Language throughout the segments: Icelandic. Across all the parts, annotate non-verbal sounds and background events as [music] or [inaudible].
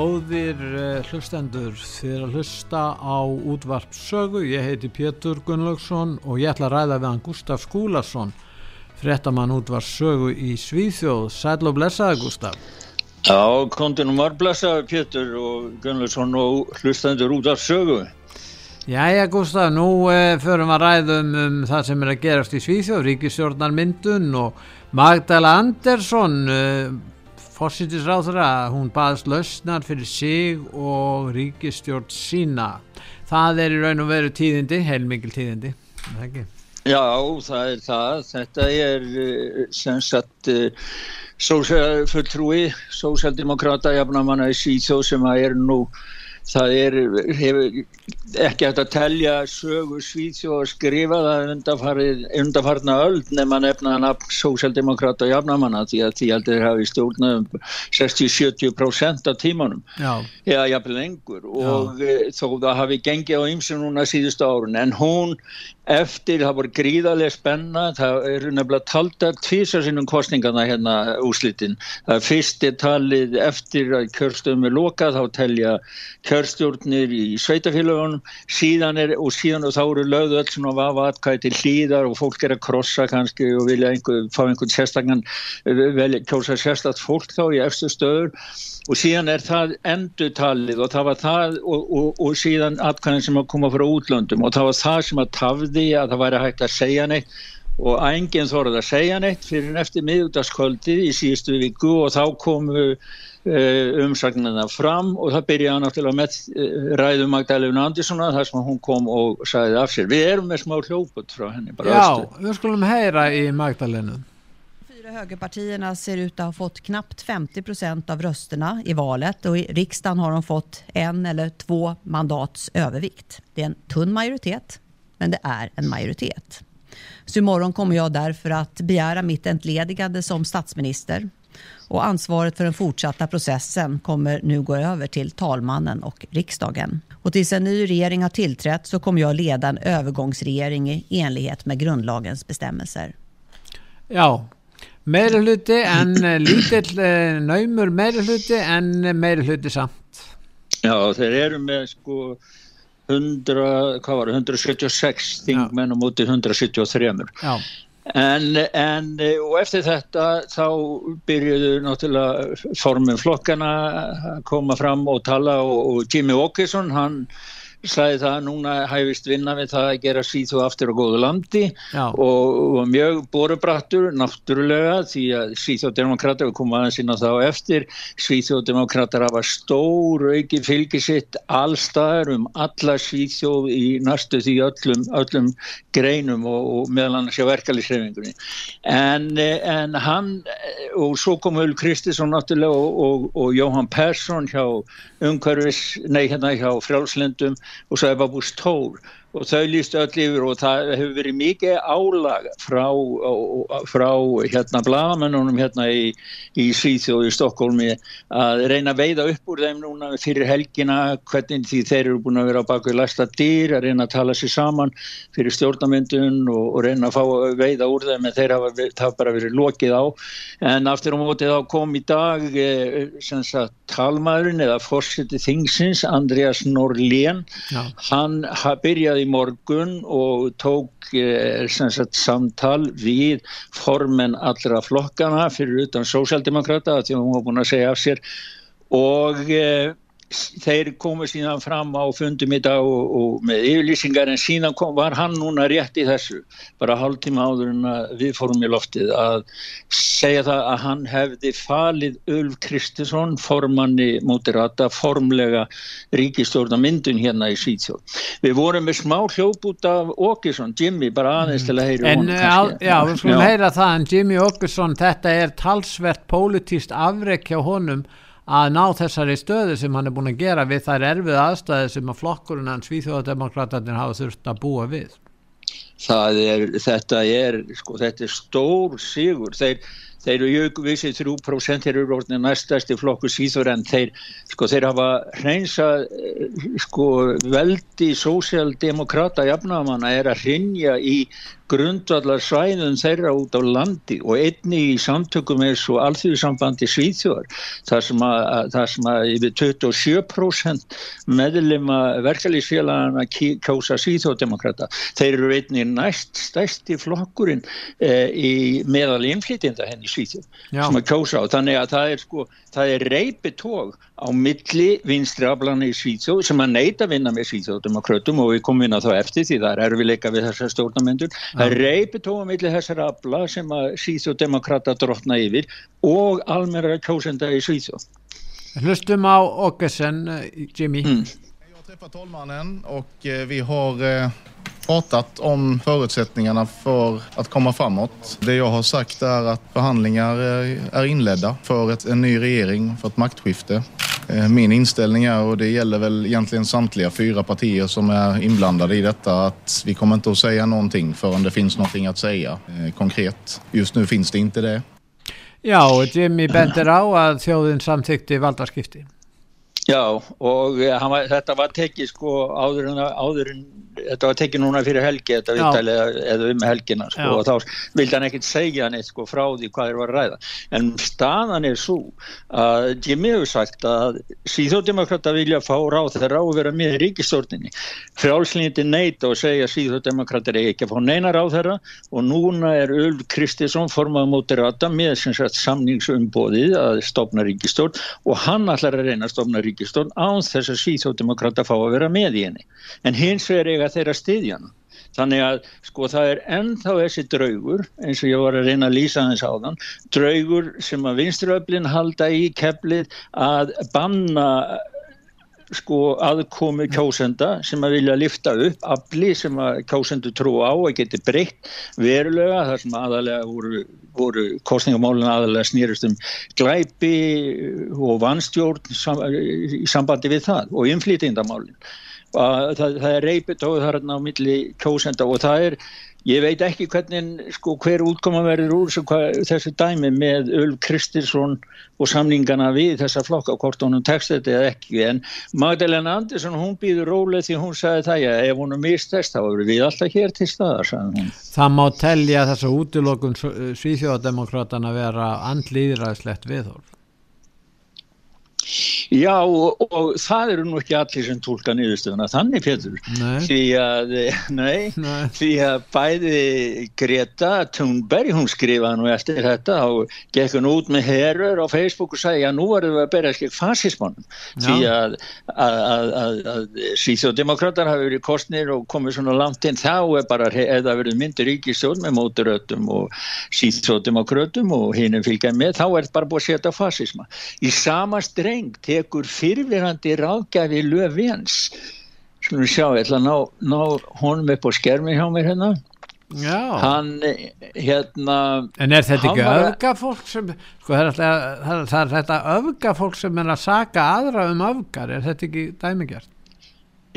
Góðir uh, hlustendur fyrir að hlusta á útvarp sögu. Ég heiti Pétur Gunnlaugsson og ég ætla að ræða við hann Gustaf Skúlason, frettamann útvarp sögu í Svíþjóð. Sæl og blessaði Gustaf. Já, kontinum var blessaði Pétur og Gunnlaugsson og hlustendur útvarp sögu. Jæja Gustaf, nú uh, förum að ræðum um það sem er að gerast í Svíþjóð, Ríkistjórnarmyndun og Magdala Andersson... Uh, fórsýttisráðra að hún baðast lausnar fyrir sig og ríkistjórn sína. Það er í raun og veru tíðindi, heilmikil tíðindi, það ekki? Já, það er það. Þetta er eh, sem sagt uh, fulltrúi, sósjaldemokrata jafnamanna í síþjóð sem að er nú það er ekki hægt að telja sögu Svíðsjó að skrifa það undarfarna öll nema nefnaðan af sósjaldemokráta og jafnamanna því að því heldur hafi stjórnum 60-70% af tímanum eða jafnvel lengur og Já. Eh, þó það hafi gengið á ymsum núna síðustu árun en hún eftir, það voru gríðarlega spenna, það eru nefnilega talda tvísar sinnum kostningarna hérna úslitin. Það er fyrsti talið eftir að kjörstöðum er lokað, þá telja kjörstjórnir í sveitafélagunum, síðan er, og síðan og þá eru lögðu öll svona vafa atkvæði til hlýðar og fólk er að krossa kannski og vilja einhver, fá einhvern sérstakann, vel kjósa sérstakt fólk þá í eftir stöður. Og síðan er það endutalið og það var það og, og, og síðan atkvæðin sem að koma frá útlöndum og það var það sem að tafði að það væri hægt að segja neitt og enginn þorði að segja neitt fyrir eftir miðugdaskvöldið í síðustu viku og þá komu uh, umsagnina fram og það byrjaði náttúrulega með uh, ræðum Magdalena Anderssona þar sem hún kom og sagði af sér. Við erum með smá hljóput frá henni. Já, östu. við skulum heyra í Magdalena. Högerpartierna ser ut att ha fått knappt 50 procent av rösterna i valet och i riksdagen har de fått en eller två mandats övervikt. Det är en tunn majoritet, men det är en majoritet. Så imorgon kommer jag därför att begära mitt entledigande som statsminister och ansvaret för den fortsatta processen kommer nu gå över till talmannen och riksdagen. Och tills en ny regering har tillträtt så kommer jag leda en övergångsregering i enlighet med grundlagens bestämmelser. Ja, meiri hluti en eh, lítill eh, naumur meiri hluti en meiri hluti samt Já þeir eru með sko 100, hvað var það, 176 þingmenn og mútið 173 Já. En, en og eftir þetta þá byrjuðu náttúrulega formin flokkana að koma fram og tala og, og Jimmy Åkesson hann sagði það að núna hæfist vinna við það að gera síðu aftur á góðu landi og, og mjög borubrattur náttúrulega því að síðjóðdemokrater koma aðeins inn á þá eftir síðjóðdemokrater hafa stór auki fylgisitt allstaðar um alla síðjóð í næstu því öllum, öllum greinum og, og meðal annars hjá verkefliðsreifingunni en, en hann og svo kom Öl Kristisson náttúrulega og, og Jóhann Persson hjá umhverfis, nei hérna hjá frjálslendum og svo er Babús Tór og þau líst öll yfir og það hefur verið mikið álag frá, frá hérna blagamennunum hérna í, í Svíþjóð í Stokkólmi að reyna að veiða upp úr þeim núna fyrir helgina hvernig því þeir eru búin að vera á baku lasta dýr að reyna að tala sér saman fyrir stjórnamyndun og, og reyna að fá að veiða úr þeim en þeir hafa, hafa bara verið lokið á. En aftur á mótið þá kom í dag eh, sagt, talmaðurinn eða fórsetið þingsins Andreas Norlén. Hann byrjaði í morgun og tók eh, sagt, samtal við formen allra flokkana fyrir utan sósjaldemokrata því hún var búin að segja af sér. Og, eh, þeir komu síðan fram á fundum í dag og, og með yfirlýsingar en síðan kom, var hann núna rétt í þessu bara hálf tíma áður en við fórum í loftið að segja það að hann hefði falið Ulf Kristinsson formanni mótirata formlega ríkistjórnamyndun hérna í Svíðsjóð. Við vorum með smá hljóput af Åkesson, Jimmy, bara aðeins til að heyra honum. En já, við skulum heyra það en Jimmy Åkesson, þetta er talsvert pólitíst afrek hjá honum að ná þessari stöðu sem hann er búin að gera við þær erfið aðstæði sem að flokkurinn hans Svíþjóðademokraternin hafa þurft að búa við. Er, þetta er sko, þetta er stór sigur þeir, þeir eru jökuvísið 3% þeir eru orðinni næstæsti flokku síður en þeir, sko, þeir hafa hreinsa sko, veldi sósjaldemokrata jafnamanna er að hrinja í grundvallar svæðum þeirra út á landi og einni í samtökum eins og alþjóðsambandi Svíþjóðar þar sem að, þar sem að yfir 27% meðlema verkefliðsfélagana kjósa Svíþjóðdemokrata. Þeir eru einni næst stæsti flokkurinn eh, í meðal innflytjenda henni Svíþjóð Já. sem að kjósa og þannig að það er sko, það er reypitóg á milli vinstri aflana í Svíþjóð sem að neyta vinna með Svíþjóðdemokratum og við komum inn á þá eftir því það er erfileika við þessar stjórnamöndur Það er reypitóa millir þessar afla sem að Svíþjóðdemokrata drotna yfir och allmänna kjósenda i Svíþjóð. Hlustum á Åkesson, Jimmy. Mm. Jag har träffat talmannen och eh, vi har eh, pratat om förutsättningarna för att komma framåt. Det jag har sagt är att förhandlingar eh, är inledda för ett, en ny regering, för ett maktskifte. Eh, min inställning är, och det gäller väl egentligen samtliga fyra partier som är inblandade i detta, att vi kommer inte att säga någonting förrän det finns någonting att säga eh, konkret. Just nu finns det inte det. Ja, och Jimmy bendir á að þjóðin samþykti valdarskipti. Já, og var, þetta var tekið sko áður en, áður en þetta var tekið núna fyrir helgi þetta viðtæli eða, eða um helgina sko, og þá vildi hann ekkert segja neitt sko, frá því hvað er var að ræða. En staðan er svo að Jimmy hefur sagt að síðódemokrata vilja fá ráð þeirra og vera með í ríkistórninni frálslíniti neitt og segja síðódemokrata er ekki að fá neina ráð þeirra og núna er Ulf Kristisson formað móti rata með samningsumbóðið að stopna ríkistórn og hann ætlar að reyna að stopna ríkistórn án þess að síðódemokrata fá að vera með í henni en hins vegar eiga þeirra stiðjana. Þannig að sko það er ennþá þessi draugur eins og ég var að reyna að lýsa þess á þann draugur sem að vinströflin halda í keflið að banna sko aðkomi kjósenda sem að vilja lifta upp afli sem að kjósendu trú á að geti breytt verulega. Þar sem aðalega voru, voru kostningamálun aðalega snýrist um glæpi og vanstjórn sam, í sambandi við það og inflýtingdamálun að það, það er reypitóð þarna á milli kjósenda og það er ég veit ekki hvernig sko hver útkoma verður úr hvað, þessu dæmi með Ulf Kristinsson og samlingana við þessa flokka hvort honum tekst þetta eða ekki. En Magdalena Andersson hún býður rólega því hún sagði það já ef hún er mistest þá eru við alltaf hér til staðar Það má telja þessa útilokun svíþjóðademokratana vera andlýðræðslegt viðhorf Já og, og það eru nú ekki allir sem tólka niðurstöðuna þannig Pétur. Því að, nei, nei. því að bæði Greta Thunberg hún skrifaði nú eftir þetta og gekk hún út með herur á Facebook og sagði að nú varum við að berja skil fasismannum því að, að, að síþjóðdemokrátar hafi verið kostnir og komið svona langt inn þá er bara eða verið myndir ríkistjón með móturötum og síþjóðdemokrátum og hinn er fylgjað með þá er þetta bara búið að setja fasisma. Í sama streng til tekur fyrirverandi ráðgæfi löfvens skulum sjá, ég ætla að ná, ná honum upp á skermi hjá mér hérna Já. hann hérna en er þetta ekki öfgafólk sem sko það er, alltaf, það, það er þetta öfgafólk sem er að saka aðra um öfgar er þetta ekki dæmigjart?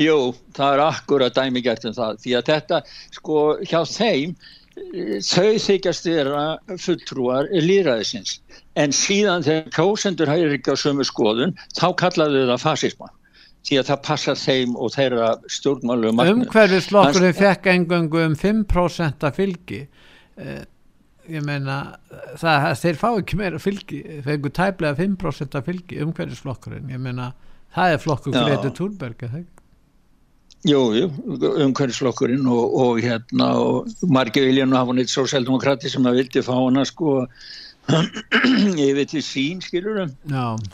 Jú, það er akkurat dæmigjart um það því að þetta sko hjá þeim þau þykjast vera fulltrúar líðræðisins en síðan þegar kjósendur hægir ekki á sömu skoðun þá kallaðu það fasisma. Því að það passa þeim og þeirra stjórnmálu umhverfislokkurinn fekk engöngu um 5% af fylgi. Eh, ég meina það, þeir fá ekki meira fylgi. Fengu tæplega 5% af fylgi umhverfislokkurinn ég meina það er flokkur Greti Thunberg Jú, jú, umhverfisflokkurinn og, og hérna og margir vilja nú hafa neitt sósældemokrati sem að vildi fá hana sko veit því sín skilurum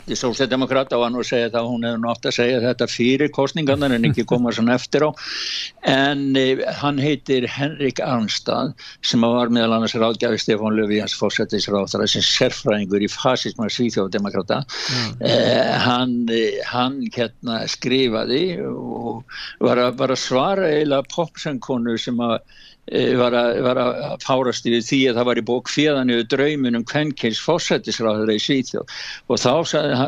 því sósætdemokrata var nú að segja það hún hefði nátt að segja þetta fyrir kostningarnar en ekki koma svona eftir á. En eh, hann heitir Henrik Arnstad sem var meðal annars ráðgjafi Stefán Löfi hans fósættisráðara sem sérfræðingur í fasism og svíþjóðdemokrata eh, hann, eh, hann hérna skrifaði og var að, var að svara eila popsöngkonu sem að var að, var að fárast yfir því að það var í bók fjöðan yfir draumunum kvenkins fósættisráður í Svíþjóð og þá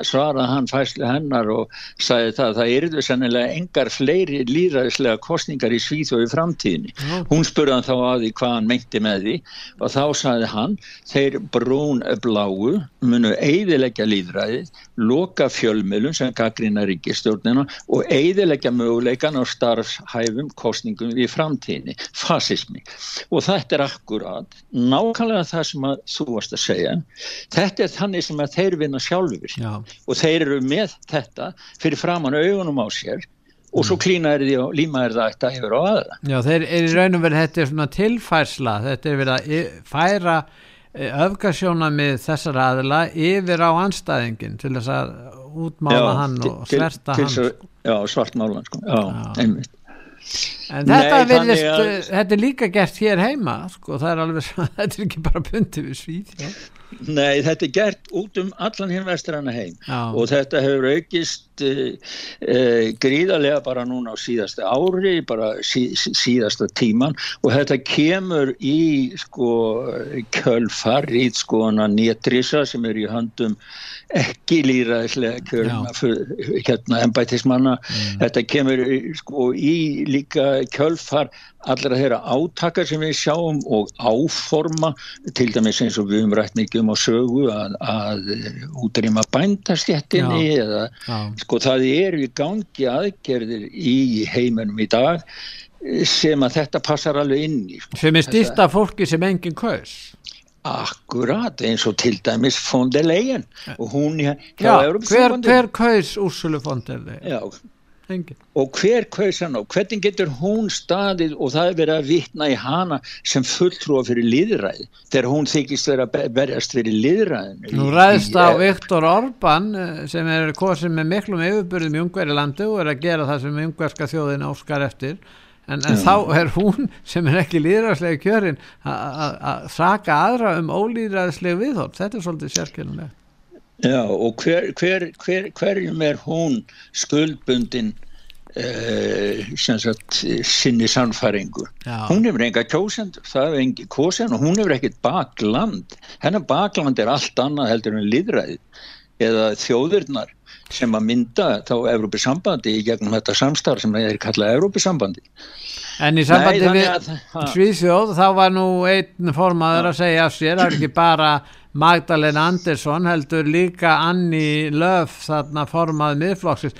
svaraði hann fæsli hennar og sagði það að það erðu sannilega engar fleiri líðræðislega kostningar í Svíþjóð í framtíðinni. Hún spurði hann þá að því hvað hann meinti með því og þá sagði hann þeir brún bláu munu eidilegja líðræðið, loka fjölmjölum sem gaggrina ríkistjórnina og eidilegja möguleikan á starfshæfum kostningum í framtíðinni. Fasism feminismi og þetta er akkurat nákvæmlega það sem að þú varst að segja þetta er þannig sem að þeir vinna sjálfur Já. og þeir eru með þetta fyrir framann augunum á sér og svo mm. klína er því og líma er það eitthvað yfir á aðra. Já, þeir eru í raunum verið þetta er svona tilfærsla, þetta er verið að færa e, öfgasjóna með þessar aðila yfir á anstæðingin til þess að útmála já, hann og sverta hann. Já, svartmála hann sko, já, já. einmitt. En þetta, Nei, virðist, að... þetta er líka gert hér heima, sko, það er alveg, [laughs] þetta er ekki bara bundið við svíð. Ja. Nei, þetta er gert út um allan hinn vestranna heim Já. og þetta hefur aukist uh, uh, gríðarlega bara núna á síðasta ári, bara sí, síðasta tíman og þetta kemur í sko kjölfar í sko hana nétrisa sem er í handum ekki líraðislega kjörna hérna ennbætismanna mm. þetta kemur sko í líka kjölfar allra þeirra átakar sem við sjáum og áforma til dæmis eins og við höfum rætt mikið um á sögu að, að útrýma bændastjættinni eða já. sko það er í gangi aðgerðir í heiminum í dag sem að þetta passar alveg inn í sko. sem er styrta fólki sem enginn kaus Akkurat, eins og til dæmis von der Leyen og hún hjá Hver, hver kaus Úrsulu von der Leyen? Já, Engin. og hver kaus hann og hvernig getur hún staðið og það er verið að vitna í hana sem fulltrúa fyrir liðræði þegar hún þykist verið að verjast fyrir liðræðin Nú ræðist á Viktor Orban eh, sem er kosið með miklum yfirbyrðum í ungveri landu og er að gera það sem ungverska þjóðin áskar eftir. En, en þá er hún sem er ekki líðræðslega kjörin að saka aðra um ólíðræðslega viðhótt, þetta er svolítið sérkjörnulega Já og hver, hver, hver, hverjum er hún skuldbundin Uh, sagt, sinni sannfæringu? Já. hún hefur enga kjósendur það hefur engi kjósendur og hún hefur ekkit bakland. Hennar bakland er allt annað heldur en liðræði eða þjóðurnar sem að mynda þá Európisambandi í gegnum þetta samstarf sem er kallað Európisambandi En í sambandi Nei, við Svíðsjóð þá var nú einn formaður að segja af sér, það er ekki bara Magdalena Andersson heldur líka Anni Löf þarna formað miðflokksins.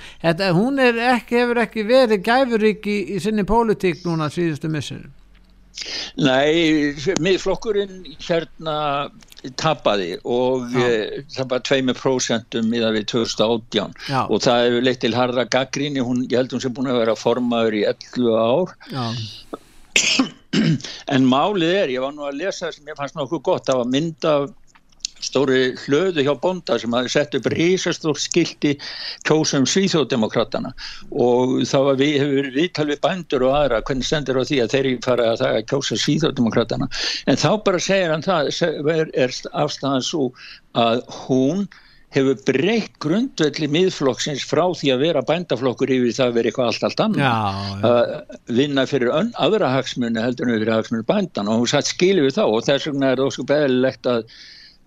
Hún ekki, hefur ekki verið gæfurík í, í sinni pólitík núna síðustu missur. Nei, miðflokkurinn hérna tapaði og e, það var 2% miða við 2018 Já. og það hefur leitt til harða gaggríni, hún, ég held hún sem búin að vera formaður í 11 ár en málið er, ég var nú að lesa sem ég fannst nokkuð gott, það var mynd af stóri hlöðu hjá bonda sem hafi sett upp risastór skildi kjósum svíþjóðdemokratana og þá við, hefur viðtal við bændur og aðra hvernig stendur á því að þeirri fara að það að kjósa svíþjóðdemokratana en þá bara segir hann það er, er afstæðan svo að hún hefur breytt grundvelli miðflokksins frá því að vera bændaflokkur yfir það að vera eitthvað allt allt annan að vinna fyrir ön, aðra hagsmunni heldur en fyrir hagsmunni bændan og hún satt skilu við þá og þess vegna er það ósku beðilegt að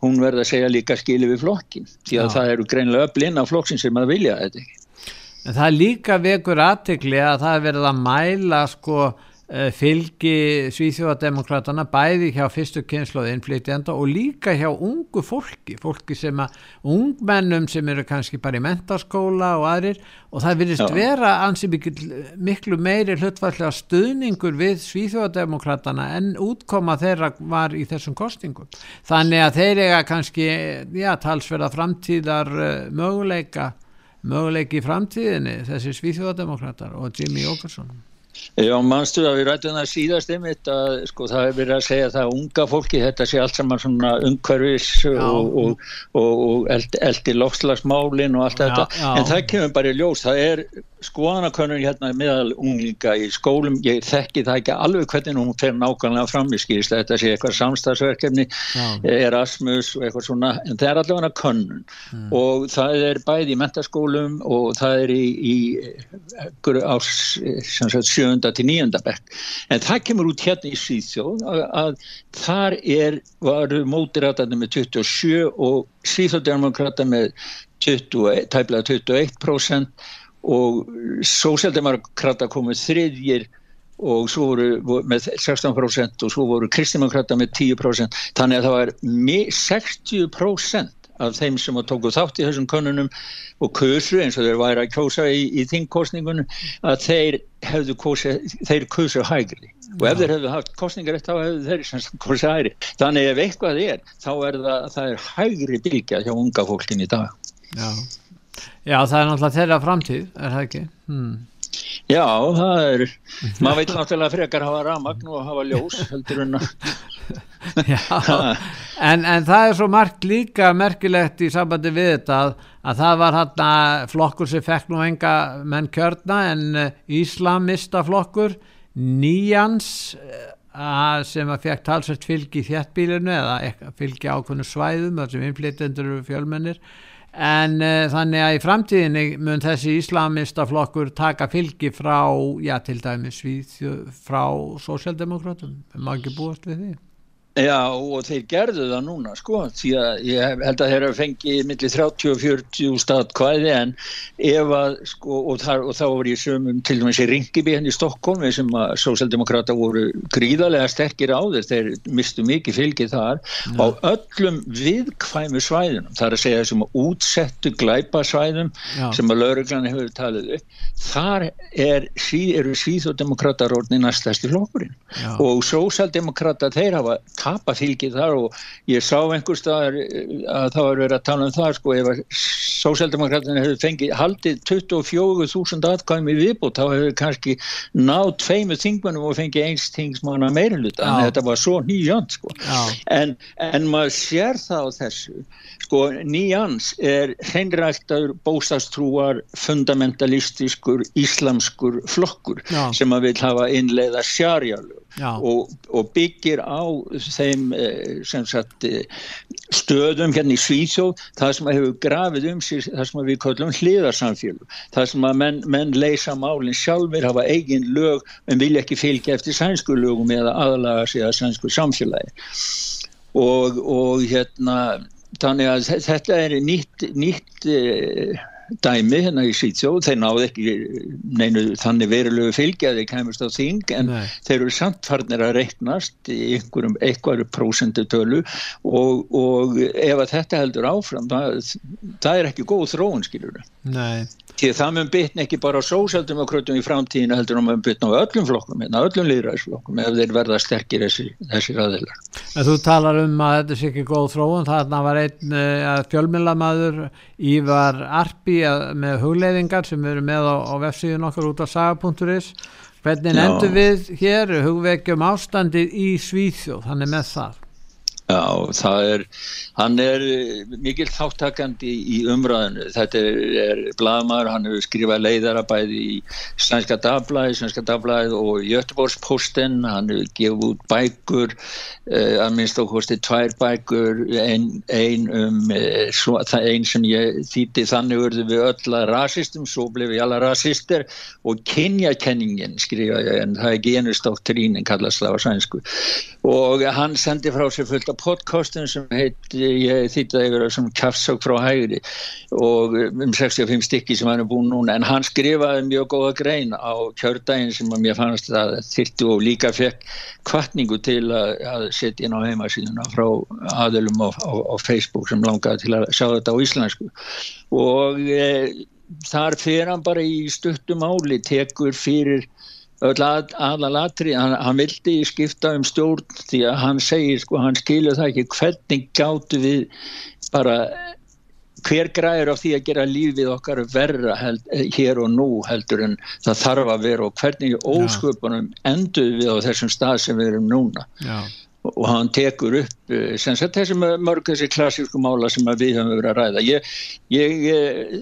hún verði að segja líka skilu við flokkin því að Já. það eru greinlega öflinn af flokkin sem að vilja þetta ekki. En það líka vekur aðtekli að það er verið að mæla sko fylgi Svíþjóðademokratana bæði hjá fyrstu kynsloði innflytjanda og líka hjá ungu fólki, fólki sem að ungmennum sem eru kannski bara í mentarskóla og aðrir og það virðist Já. vera ansi miklu, miklu meiri hlutvallega stuðningur við Svíþjóðademokratana en útkoma þeirra var í þessum kostingum. Þannig að þeir eiga kannski, já, talsverða framtíðar uh, möguleika möguleiki í framtíðinni þessi Svíþjóðademokratar og Jimmy Åkesson Já, mannstu að við rættum það síðast einmitt að sko það er verið að segja það að unga fólki þetta sé allt saman svona umhverfis og, og, og, og eldi lofslagsmálin og allt já, þetta. já. en það kemur bara í ljós, það er skoðanakönnun hérna meðal unglinga í skólum, ég þekki það ekki alveg hvernig hún fer nákvæmlega fram í skýrst þetta sé eitthvað samstagsverkefni Erasmus og eitthvað svona en það er allavega könnun. Mm. og það er bæði í mentaskólum og það er í, í ás, sagt, sjönda til nýjönda bekk. En það kemur út hérna í Svíþjóð að, að þar er, varu mótirætandi með 27 og Svíþjóðdemokrata með 21, tæplega 21% og sósjaldemokrata komið þriðjir og svo voru með 16% og svo voru kristimokrata með 10% þannig að það var 60% af þeim sem tóku þátt í þessum konunum og kursu eins og þeir væri að kjósa í, í þingkostningunum að þeir hefðu kosið, þeir kursu hægri. Og ef þeir hefðu haft kostningar þá hefðu þeir sem kosið hægri. Þannig ef eitthvað er þá er það, það er hægri bylgja hjá unga fólkin í dag. Já. Já, það er náttúrulega þeirra framtíð, er það ekki? Hmm. Já, það er, maður veit náttúrulega frekar hafa ramagn og hafa ljós, heldur en að... [laughs] En, en það er svo margt líka merkilegt í sambandi við þetta að, að það var hérna flokkur sem fekk nú enga menn kjörna en eh, Íslamista flokkur, nýjans eh, sem að fekk talsvært fylgi í þjættbílinu eða fylgi ákvöndu svæðum sem innflytjendur eru fjölmennir en uh, þannig að í framtíðinni mun þessi íslamista flokkur taka fylgi frá, já til dæmis við, frá sósjaldemokrátum, maður ekki búast við því Já og þeir gerðu það núna sko því að ég held að þeir eru fengið millir 30 og 40 stað hvaði en ef að sko og, þar, og þá voru ég sömum til dæmis í Ringiby henni hérna í Stokkólmi sem að sósaldemokrata voru gríðarlega sterkir á þeir, þeir mistu mikið fylgið þar ja. á öllum viðkvæmu svæðunum, það er að segja þessum útsettu glæpasvæðum ja. sem að lauruglan hefur talið upp, þar er, eru síðodemokratarónir næstæsti flokkurinn ja. og sósaldemokrata þeir hafa tapa fylgið þar og ég sá einhver staðar eh, að það var verið að tala um það sko ef að sósjaldemokratinu hefur fengið haldið 24.000 atkvæmi viðbútt þá hefur kannski náð tveimu þingmannum og fengið eins þingsmanna meirinluta en þetta var svo nýjönd sko. En, en maður sér það á þessu sko nýjans er hreinræktaður bóstastrúar fundamentalistiskur íslamskur flokkur Já. sem að vil hafa innleiða sjarjalög og, og byggir á þeim eh, sagt, eh, stöðum hérna í Svíþjóð það sem hefur grafið um sig það sem við kallum hliðarsamfélug það sem að menn, menn leysa málinn sjálfur hafa eigin lög en vilja ekki fylgja eftir sænsku lögum eða aðlaga sig að sænsku samfélagi. Og, og hérna þannig að þetta er nýtt nýtt eh, dæmi hérna í Svítsjóð, þeir náðu ekki neinu þannig verulegu fylgja þeir kemurst á þing en Nei. þeir eru samt farnir að reiknast í einhverjum eitthvaru prósendutölu og, og ef að þetta heldur áfram það, það er ekki góð þróun skiljur því það mun bytna ekki bara á sósaldemokratum í framtíðinu heldur um að bytna á öllum flokkum hérna, öllum líðræðisflokkum ef þeir verða sterkir þessi, þessi ræðilar en Þú talar um að þetta sé ekki góð þróun þarna var einn uh, fjölmjölamæður Ívar Arpi að, með hugleiðingar sem eru með á, á vefsíðun okkar út á saga.is hvernig endur við hér? Hugveikjum ástandið í Svíþjóð, hann er með það Já, það er, hann er mikil þáttakandi í umræðinu, þetta er, er bladamæður, hann hefur skrifað leiðarabæði í Sænska Dagblæði, Sænska Dagblæði og Jötborgsposten, hann hefur gefið út bækur, eh, að minnst okkursti tvær bækur, einn ein um, eh, svo, einn sem ég þýtti þannig verður við öll að rasistum, svo blev ég alla rasister og kynjakenningin skrifaði, en það er genustóttrínin kallast það á sænsku og hann sendi frá sér fullt af podcastin sem heit ég þýtti það yfir sem kaftsök frá hægri og um 65 stykki sem hann er búin núna. En hann skrifaði mjög góða grein á kjördægin sem að mér fannst að þýtti og líka fekk kvartningu til að, að setja inn á heimasíðuna frá aðlum á, á, á Facebook sem langaði til að sjá þetta á íslensku. Og e, þar fyrir hann bara í stuttum áli tekur fyrir aðalatri, hann, hann vildi skipta um stjórn því að hann segir sko, hann skilur það ekki hvernig gáttu við bara hver græður á því að gera lífið okkar verra held, hér og nú heldur en það þarf að vera og hvernig ósköpunum endur við á þessum stað sem við erum núna. Já. og hann tekur upp eh, sem sagt þessi mörg þessi klassísku mála sem við höfum verið að ræða. Ég, ég eh,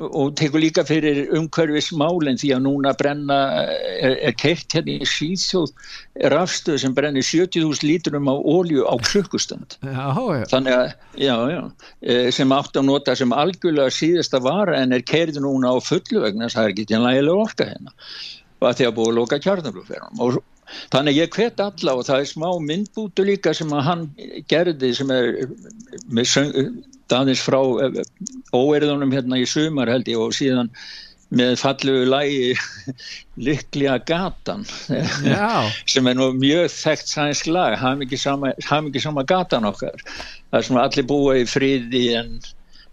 og tekur líka fyrir umhverfismálinn því að núna brenna er, er keitt hérna í síðsjóð rafstöð sem brennir 70.000 lítrum á ólju á klukkustund. Já, já. þannig að já, e, sem átt að nota sem algjörlega síðasta vara en er keirði núna á fullu vegna það er ekki tjónlega orka hérna. Og að því að búið að loka kjarnaflugferðum og Þannig ég hvet alla og það er smá myndbútu líka sem að hann gerði sem er með aðeins frá eh, óerðunum hérna í sumar held ég og síðan með falluðu lægi Lykklega [laughs] gatan [laughs] sem er nú mjög þekkt sænsk lag hafum ekki sama, gatan okkar. Það sem allir búa í fríði en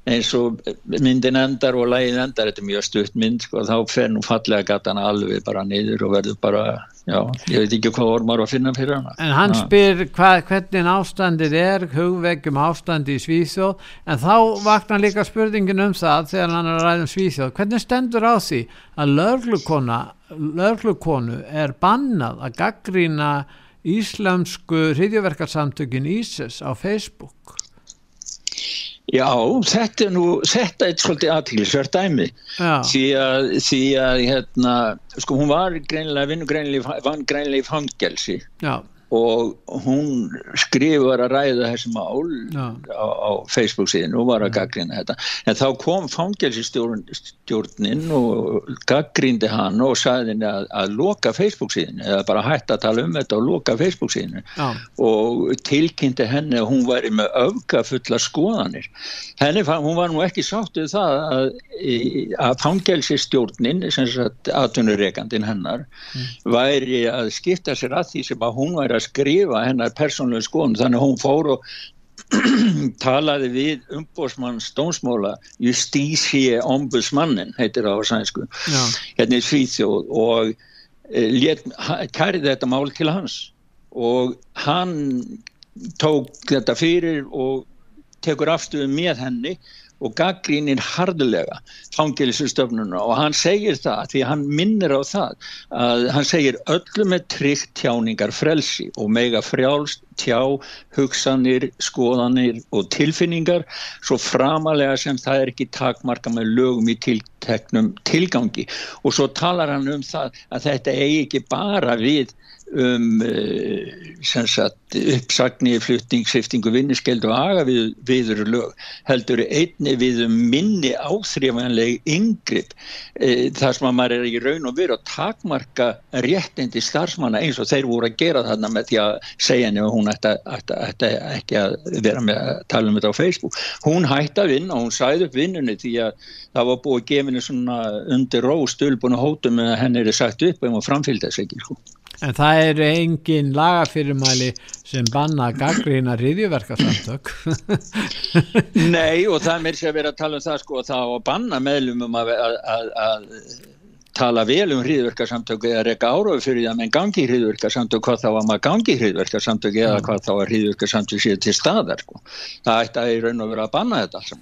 eins og myndin endar og lægin endar, þetta er mjög stutt mynd sko, þá fer nú fallega gatan alveg bara niður og verður bara já, ég veit ekki hvað ormar að finna fyrir hana. En hann spyr hvað, hvernig ástandið er hugveggjum ástandi í Svíþjóð en þá vaknar líka spurningin um það þegar hann er að ræða um Svíþjóð hvernig stendur á því að löglukonu er bannað að gaggrína íslamsku hriðjöverkarsamtökin ISIS á Facebook Já, þetta er nú, þetta er svolítið aðtílisvert dæmi. Því að, því að hérna, sko hún var greinlega, vinnu greinlega, vann greinlega í fangelsi. Já og hún skrifur að ræða þessi mál ja. á, á Facebook síðan og var að gaggrina þetta en þá kom fangelsistjórnin og gaggrindi hann og saði henni að, að loka Facebook síðan eða bara hætta að tala um þetta og loka Facebook síðan ja. og tilkynnti henni að hún væri með öfga fulla skoðanir henni, hún var nú ekki sáttuð það að, að fangelsistjórnin aðtunureikandin hennar mm. væri að skipta sér að því sem að hún væri að að skrifa hennar persónlega skoðun. Þannig að hún fór og [clears throat] talaði við umbósmann stónsmóla Justície ombudsmannin heitir það á sænsku hérna í Svíþjóð og e, kærið þetta mál til hans. Og hann tók þetta fyrir og tekur afstöðu með henni og gaggrínir hardulega fangilisustöfnuna og hann segir það því hann minnir á það að hann segir öllum með tryggt tjáningar frelsi og mega frjálst tjá, hugsanir, skoðanir og tilfinningar svo framalega sem það er ekki takmarka með lögum í tilteknum tilgangi. Og svo talar hann um það að þetta eigi ekki bara við um uh, uppsagni, flutning, siftingu, vinniskeld og aga við, viður lög heldur einni við um minni áþrjámanleg yngripp uh, þar sem að maður er í raun og veru að takmarka réttindi starfsmanna eins og þeir voru að gera þarna með því að segja henni að hún ætti, ætti, ætti ekki að vera með að tala um þetta á Facebook. Hún hætti að vinna og hún sæði upp vinnunni því að það var búið að gefa henni svona undir róstölbun og hótum að henni er sagt upp og framfylgda sig ekki sko. En það eru engin lagafyrirmæli sem banna gaggrina riðjuverkarsamtök. [laughs] Nei og það er mér sem að vera að tala um það sko það að banna meðlumum að, að, að, tala vel um hriðverkarsamtöku eða reyka áraðu fyrir því að menn gangi hriðverkarsamtöku hvað þá að maður gangi hriðverkarsamtöku eða hvað þá að hriðverkarsamtöku séu til staðar sko. Það ætti að í raun og vera að banna þetta.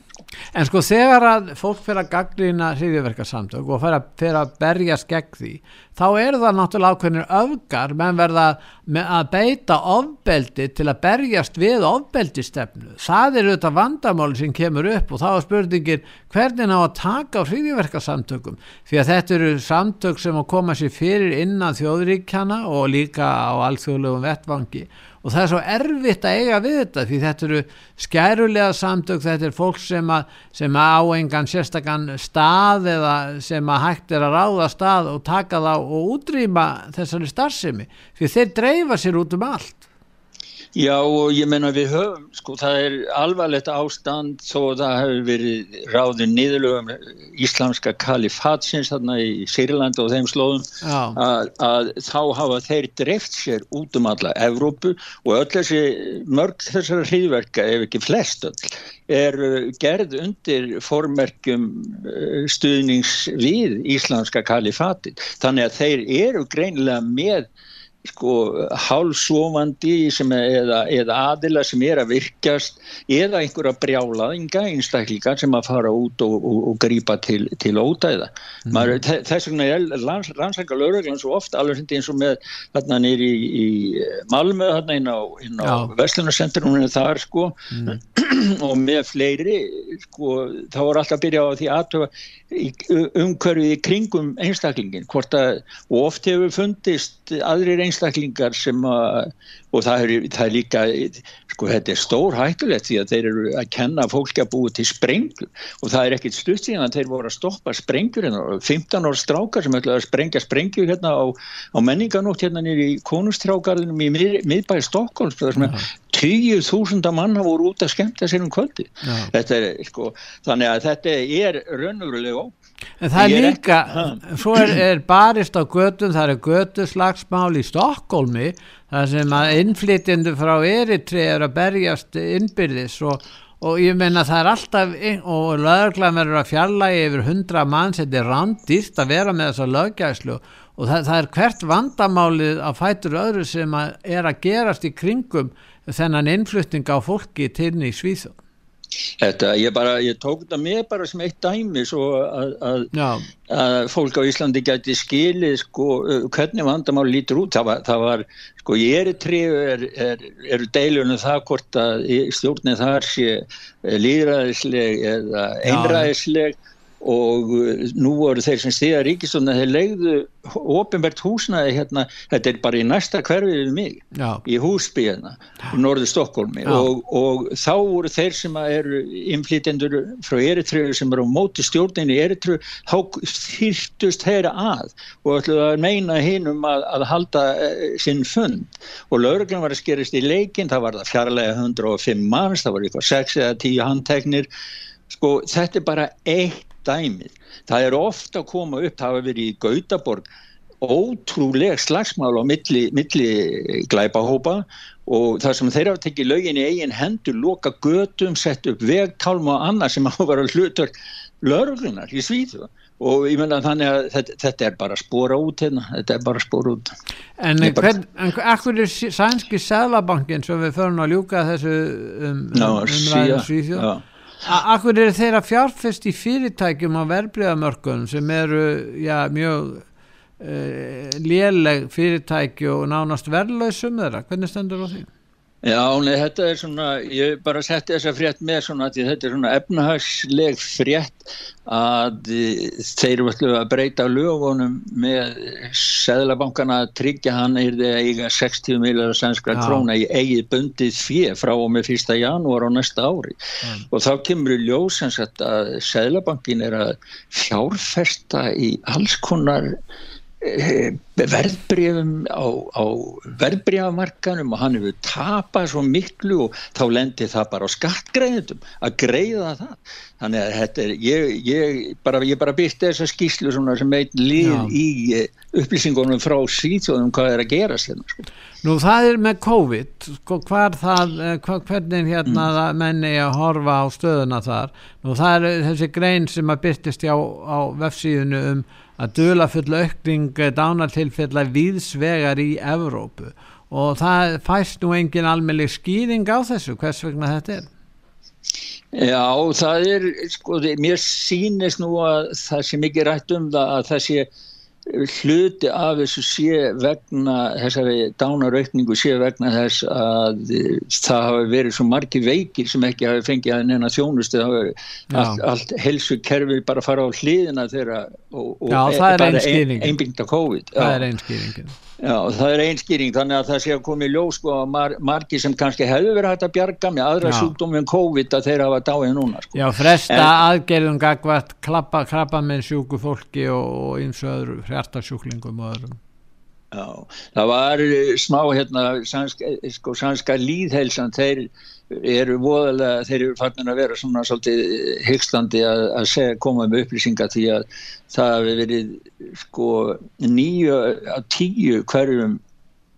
En sko þegar að fólk fyrir að gaglina hriðverkarsamtök og fyrir að, fyrir að berjast gegn því þá eru það náttúrulega ákveðinir öfgar. Menn verða að beita ofbeldi til að berjast við ofbeldistefnu. Það eru þetta vandamáli sem kemur upp og þá er spurningin hvernig ná að taka á hriðverkarsamtökum því að þetta eru samtök sem að koma sér fyrir innan þjóðríkjana og líka á alþjóðlegum vettvangi og það er svo erfitt að eiga við þetta því þetta eru skærulega samtök þetta er fólk sem að, sem að á engan sérstakann stað eða sem að hægt er að ráða stað og taka þá og útrýma þessari starfsemi. Því þeir dreifa sér út um allt Já og ég menna við höfum, sko það er alvarlegt ástand þó það hefur verið ráðin niðurlögum íslamska kalifatsins þarna í Sýrland og þeim slóðum að, að þá hafa þeir dreft sér út um alla Evrópu og öll þessi mörg þessara hriðverka ef ekki flest öll er gerð undir formerkjum eh, stuðnings við íslamska kalifatin þannig að þeir eru greinilega með sko hálfsofandi eða, eða aðila sem er að virkjast eða einhverja brjálaðinga einstaklingar sem að fara út og, og, og grýpa til, til ódæða mm. Maður, þess vegna er rannsaka lauruglan svo ofta alveg eins og með þarna nýri í, í Malmö þarna inn á, á Vestlunarcentrunum þar sko mm. [clears throat] og með fleiri sko þá voru alltaf að byrja á því aðtöfa umhverfið í kringum einstaklingin hvort að oft hefur fundist aðrir einstaklingar sem að og það er, það er líka sko þetta er stór hættulegt því að þeir eru að kenna fólki að búi til sprengur og það er ekkit stutt síðan að þeir voru að stoppa sprengur hérna, 15 ára strákar sem ætlaði að sprengja sprengjur hérna á, á menninganótt hérna nýri í konustrákarðinum í mið, miðbæði Stokkólms tíu þúsunda manna voru út að skemta sér um kvöldi þetta er sko þannig að þetta er raunverulega En það er líka, er, svo er, er barist á gödum, það er göduslagsmál í Stokkólmi það sem að innflytjendu frá Eritri er að berjast innbyrðis og, og ég menna það er alltaf og lögurglæðan verður að fjalla yfir hundra mann sem er randist að vera með þessa löggæslu og það, það er hvert vandamálið að fætur öðru sem að er að gerast í kringum þennan innflytting á fólki til í Svíþjóð Þetta, ég, bara, ég tók þetta með bara sem eitt dæmi svo að, að, að fólk á Íslandi gæti skilið sko, hvernig vandamál lítur út. Það var, það var sko ég er í triðu er, er, eru deilunum það hvort að stjórnið þar sé líðræðisleg eða einræðisleg og uh, nú voru þeir sem stiða ríkistofna þeir legðu ofinbært húsnaði hérna, þetta er bara í næsta hverfið við mig, Já. í húsby hérna, í norðu Stokkólmi og, og þá voru þeir sem eru inflýtendur frá Eritröðu sem eru á móti stjórninu í Eritröðu þá þýrtust þeirra að og ætluðu að meina hinnum að, að halda uh, sinn fund. Og lauruglan var að skerist í leikin, það var það fjarlæga 105 manns, það var eitthvað 6 eða 10 handteknir. Sko þetta er bara eitt dæmið. Það er ofta að koma upp, það hafa verið í Gautaborg ótrúleg slagsmál á milli, milli glæpahópa og það sem þeir hafa tekið lögin í eigin hendur, loka götum, sett upp vegtálma og annað sem hafa verið hlutur lörglunar í Svíðu og ég menna þannig að þetta, þetta er bara spóra út hérna, þetta er bara spóra út. En hvern, ekkur er sænski Sælabankin sem við förum að ljúka þessu um, um, umræðin Svíðu Akkur eru þeirra fjárfest í fyrirtækjum á verbreyðamörkunum sem eru já, mjög uh, léleg fyrirtæki og nánast verðlausum þeirra? Hvernig stendur það því? Já, nei, þetta er svona, ég bara setti þessa frétt með svona að þetta er svona efnahagsleg frétt að þeir alltaf að breyta lögunum með Sæðlabankana að tryggja hann er það eiga 60 miljar sænskra króna í eigið bundið fjö frá og með 1. janúar á næsta ári Já. og þá kemur í ljósans að Sæðlabankin er að fjárfesta í alls konar Eh, verðbreyfum á, á verðbreyfamarkanum og hann hefur tapað svo miklu og þá lendir það bara á skattgreðendum að greiða það þannig að þetta er ég, ég bara, bara byrti þessa skíslu sem einn líð Já. í eh, upplýsingunum frá síðjóðum hvað er að gera sérna sko. Nú það er með COVID sko, það, eh, hva, hvernig hérna mm. menni að horfa á stöðuna þar nú það er þessi grein sem að byrtist á, á vefsíðunu um að dula full aukning dánartilfella viðsvegar í Evrópu. Og það fæst nú engin almeinleg skýring á þessu hvers vegna þetta er? Já, það er, sko, mér sýnist nú að það sé mikið rætt um það að það sé hluti af þessu sé vegna þessari dánaraukningu sé vegna þess að það hafi verið svo margi veikir sem ekki hafi fengið að neina þjónustu allt, allt helsu kerfi bara fara á hliðina þeirra og, og Já, það er einbyggt af COVID. Það er einskýringin Já, það er einskýring, þannig að það sé að koma í ljós sko að mar margi sem kannski hefur verið hægt að bjarga með aðra sjúkdómi en COVID að þeirra hafa dáið núna sko. Já, fresta en, aðgerðum gagvart klappa, klappa með sjúku fólki og eins og öðru hjartasjúklingum og öðrum. Já, það var smá hérna sannska, sko, sannska líðhelsan, þeir eru voðalega, þeir eru farin að vera svona svolítið hyggslandi að, að segja, koma með upplýsinga því að það hefur verið sko nýju að tíu hverjum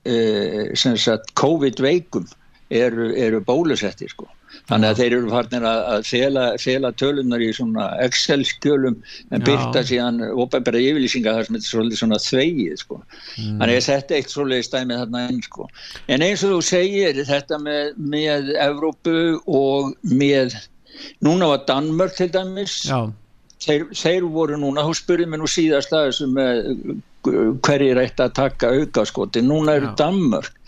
eh, COVID veikum eru, eru bólusettir sko þannig að þeir eru farnir að fela, fela tölunar í svona Excel-skjölum en byrta síðan óbærbæra yfirlýsinga þar sem þetta er svolítið svona þvegið sko. mm. þannig að ég seti eitt svolítið stæmið þarna einn sko. en eins og þú segir þetta með, með Evrópu og með núna var Danmörk til dæmis þeir, þeir voru núna, þú spurði mér nú síðast að þessu með hverjir ætti að taka auka skoti, núna eru Danmörk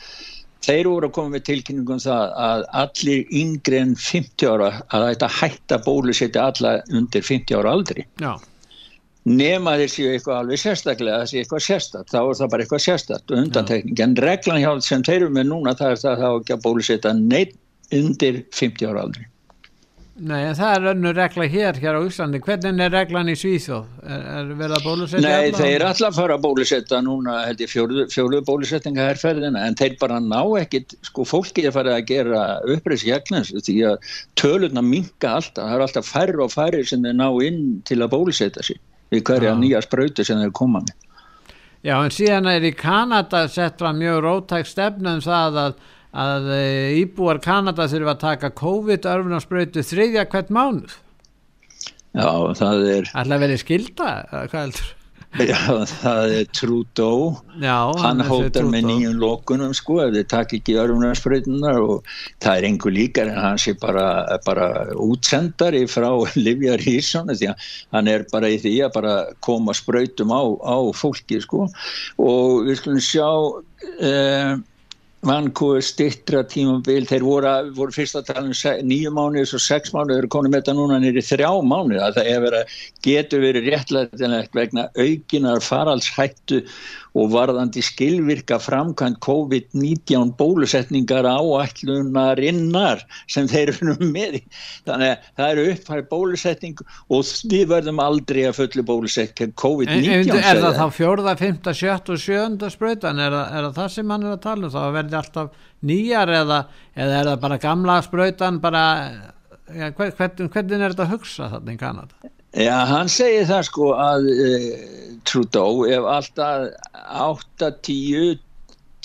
þeir voru að koma með tilkynningum það að allir yngre en 50 ára að þetta hætta bólusetja alla undir 50 ára aldri. Já. nema þeir séu eitthvað alveg sérstaklega það séu eitthvað sérstak, þá er það bara eitthvað sérstak og undantekning, en reglan hjá sem þeir eru með núna það er það að það ekki að bólusetja neitt undir 50 ára aldri Nei, en það er önnu regla hér hér á Íslandi. Hvernig er reglan í Svíþjóð? Er, er verið að bólusetja? Nei, alla? þeir er alltaf að fara að bólusetja núna, held ég, fjólu, fjólu bólusettinga herrferðina, en þeir bara ná ekkit, sko, fólki er farið að gera uppreist jæglans, því að tölurna minka alltaf, það er alltaf færri og færri sem þeir ná inn til að bólusetja sig við hverja Já. nýja sprauti sem þeir koma með. Já, en síðan er í Kanada sett fram mjög rótæk stefnum það að að eh, íbúar Kanada þurfa að taka COVID-örfunarspröytu þriðja hvert mánuð. Já, það er að vera skilda, hvað heldur? Já, það er Trudeau. Já, hann hóttar með nýjum lókunum sko, ef þið takk ekki örfunarspröytunar og það er einhver líkar en hann sé bara, bara útsendari frá [laughs] Livja Rísson því að hann er bara í því að bara koma spröytum á, á fólki sko. Og við skulum sjá eða eh, vannkúi stittra tímabil. Þeir voru, voru fyrst að tala um nýju mánuðis og sex mánuðir eru konum þetta núna nýri þrjá mánuð að það verið, getur verið réttlætilegt vegna aukinar faralshættu og varðandi skilvirka framkvæmt COVID-19 bólusetningar áætlunarinnar sem þeir eru með þannig að það eru uppfæri bólusetning og við verðum aldrei að fulli bólusetning COVID-19 Er, er það þá fjórða, fymta, sjött og sjönda spröytan er, er það það sem hann er að tala um? Þá verði alltaf nýjar eða, eða er það bara gamla spröytan bara ja, hvernig, hvernig er þetta að hugsa þarna í Kanada? Já, hann segir það sko að uh, Trudeau ef alltaf 8-10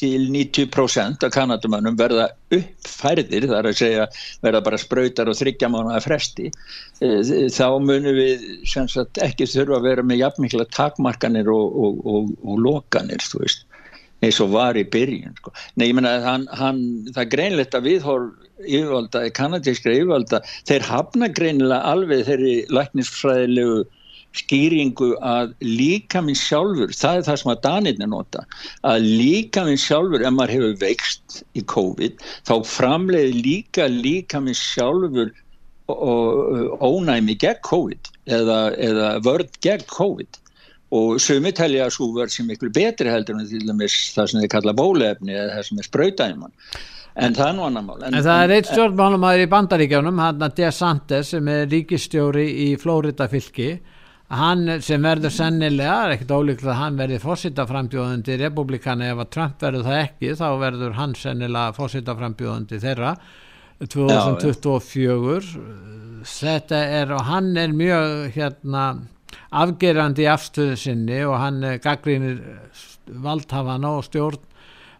til 90% af kanadumannum verða uppfærðir, þar að segja verða bara spröytar og þryggja mánuða fresti, uh, þá munum við sagt, ekki þurfa að vera með jafnmikla takmarkanir og, og, og, og lokanir, þú veist eins og var í byrjun sko. Nei, ég menna það er greinlegt að viðhorf yfirvalda, kanadískra yfirvalda þeir hafna greinilega alveg þeirri læknisfræðilegu skýringu að líka minn sjálfur það er það sem að Danirni nota að líka minn sjálfur ef maður hefur veikst í COVID þá framleiði líka líka minn sjálfur ónæmi gegn COVID eða, eða vörð gegn COVID og sumi telja að svo verð sem miklu betri heldur en til dæmis það sem þið kalla bólefni eða það sem er spröytæman en það er nú annar mál. En, en það er eitt stjórnmálumæður í bandaríkjónum hann að DeSantis sem er ríkistjóri í Flórida fylki. Hann sem verður sennilega ekkert ólíklega að hann verði fósittaframbjóðandi republikani ef að Trump verður það ekki þá verður hann sennilega fósittaframbjóðandi þeirra. 2024 Já, þetta er og hann er mjög hérna afgerandi afstöðu sinni og hann gaggrínir valdhafana og stjórn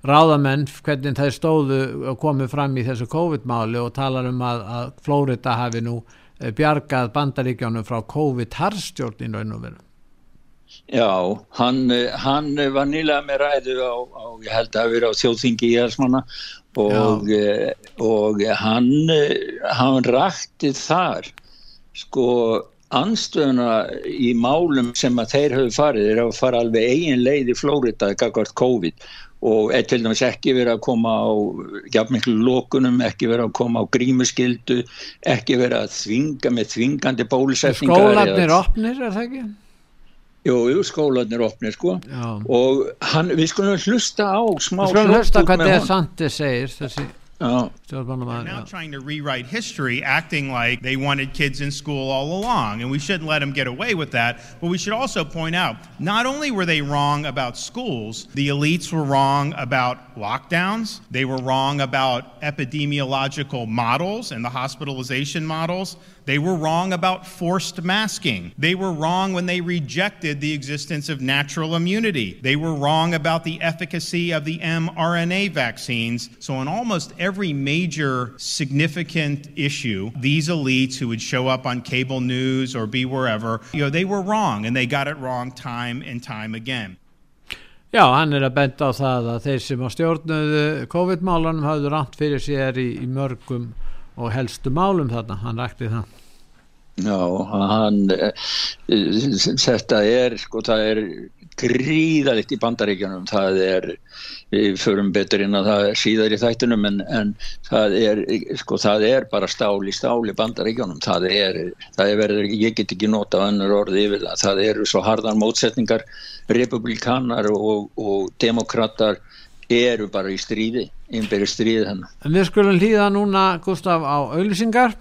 ráðamenn hvernig þeir stóðu og komið fram í þessu COVID-máli og talar um að, að Flórida hafi nú eh, bjargað bandaríkjónum frá COVID-harstjórn í raun og veru. Já, hann, hann var nýlega með ræðu á, á ég held að vera á þjóðþingi í Ersmanna og, eh, og hann, hann rætti þar sko anstöðuna í málum sem að þeir höfðu farið er að fara alveg eigin leið í Flórida gagvart COVID og er til dæmis ekki verið að koma á jafnmiklu lókunum, ekki verið að koma á grímuskildu, ekki verið að þvinga með þvingandi bólusetningar Skólanir opnir, er það ekki? Jú, jú, skólanir opnir sko Já. og hann, við skulum hlusta á smá hlusta hvað það sant þið segir þessi Oh. now trying to rewrite history, acting like they wanted kids in school all along, and we shouldn't let them get away with that. But we should also point out not only were they wrong about schools, the elites were wrong about lockdowns, they were wrong about epidemiological models and the hospitalization models. They were wrong about forced masking. They were wrong when they rejected the existence of natural immunity. They were wrong about the efficacy of the mRNA vaccines. So, in almost every major significant issue, these elites who would show up on cable news or be wherever, you know, they were wrong and they got it wrong time and time again. Já, hann er að benda á það að þeir sem á stjórnuðu COVID-málunum hafðu ránt fyrir sér í, í mörgum og helstu málum þarna, hann rækti það. Já, hann, þetta er, sko, það er gríðalikt í bandaríkjanum, það er, við förum betur inn að það síðar í þættunum, en, en það er, sko, það er bara stál í stál í bandaríkjanum, það er, það er verið, ég get ekki nota önnur orði yfir það, það eru svo harðar mótsetningar, republikanar og, og demokrater eru bara í stríði, innbyrju stríði hennar. En við skulum hlýða núna, Gustaf, á auðlýsingar.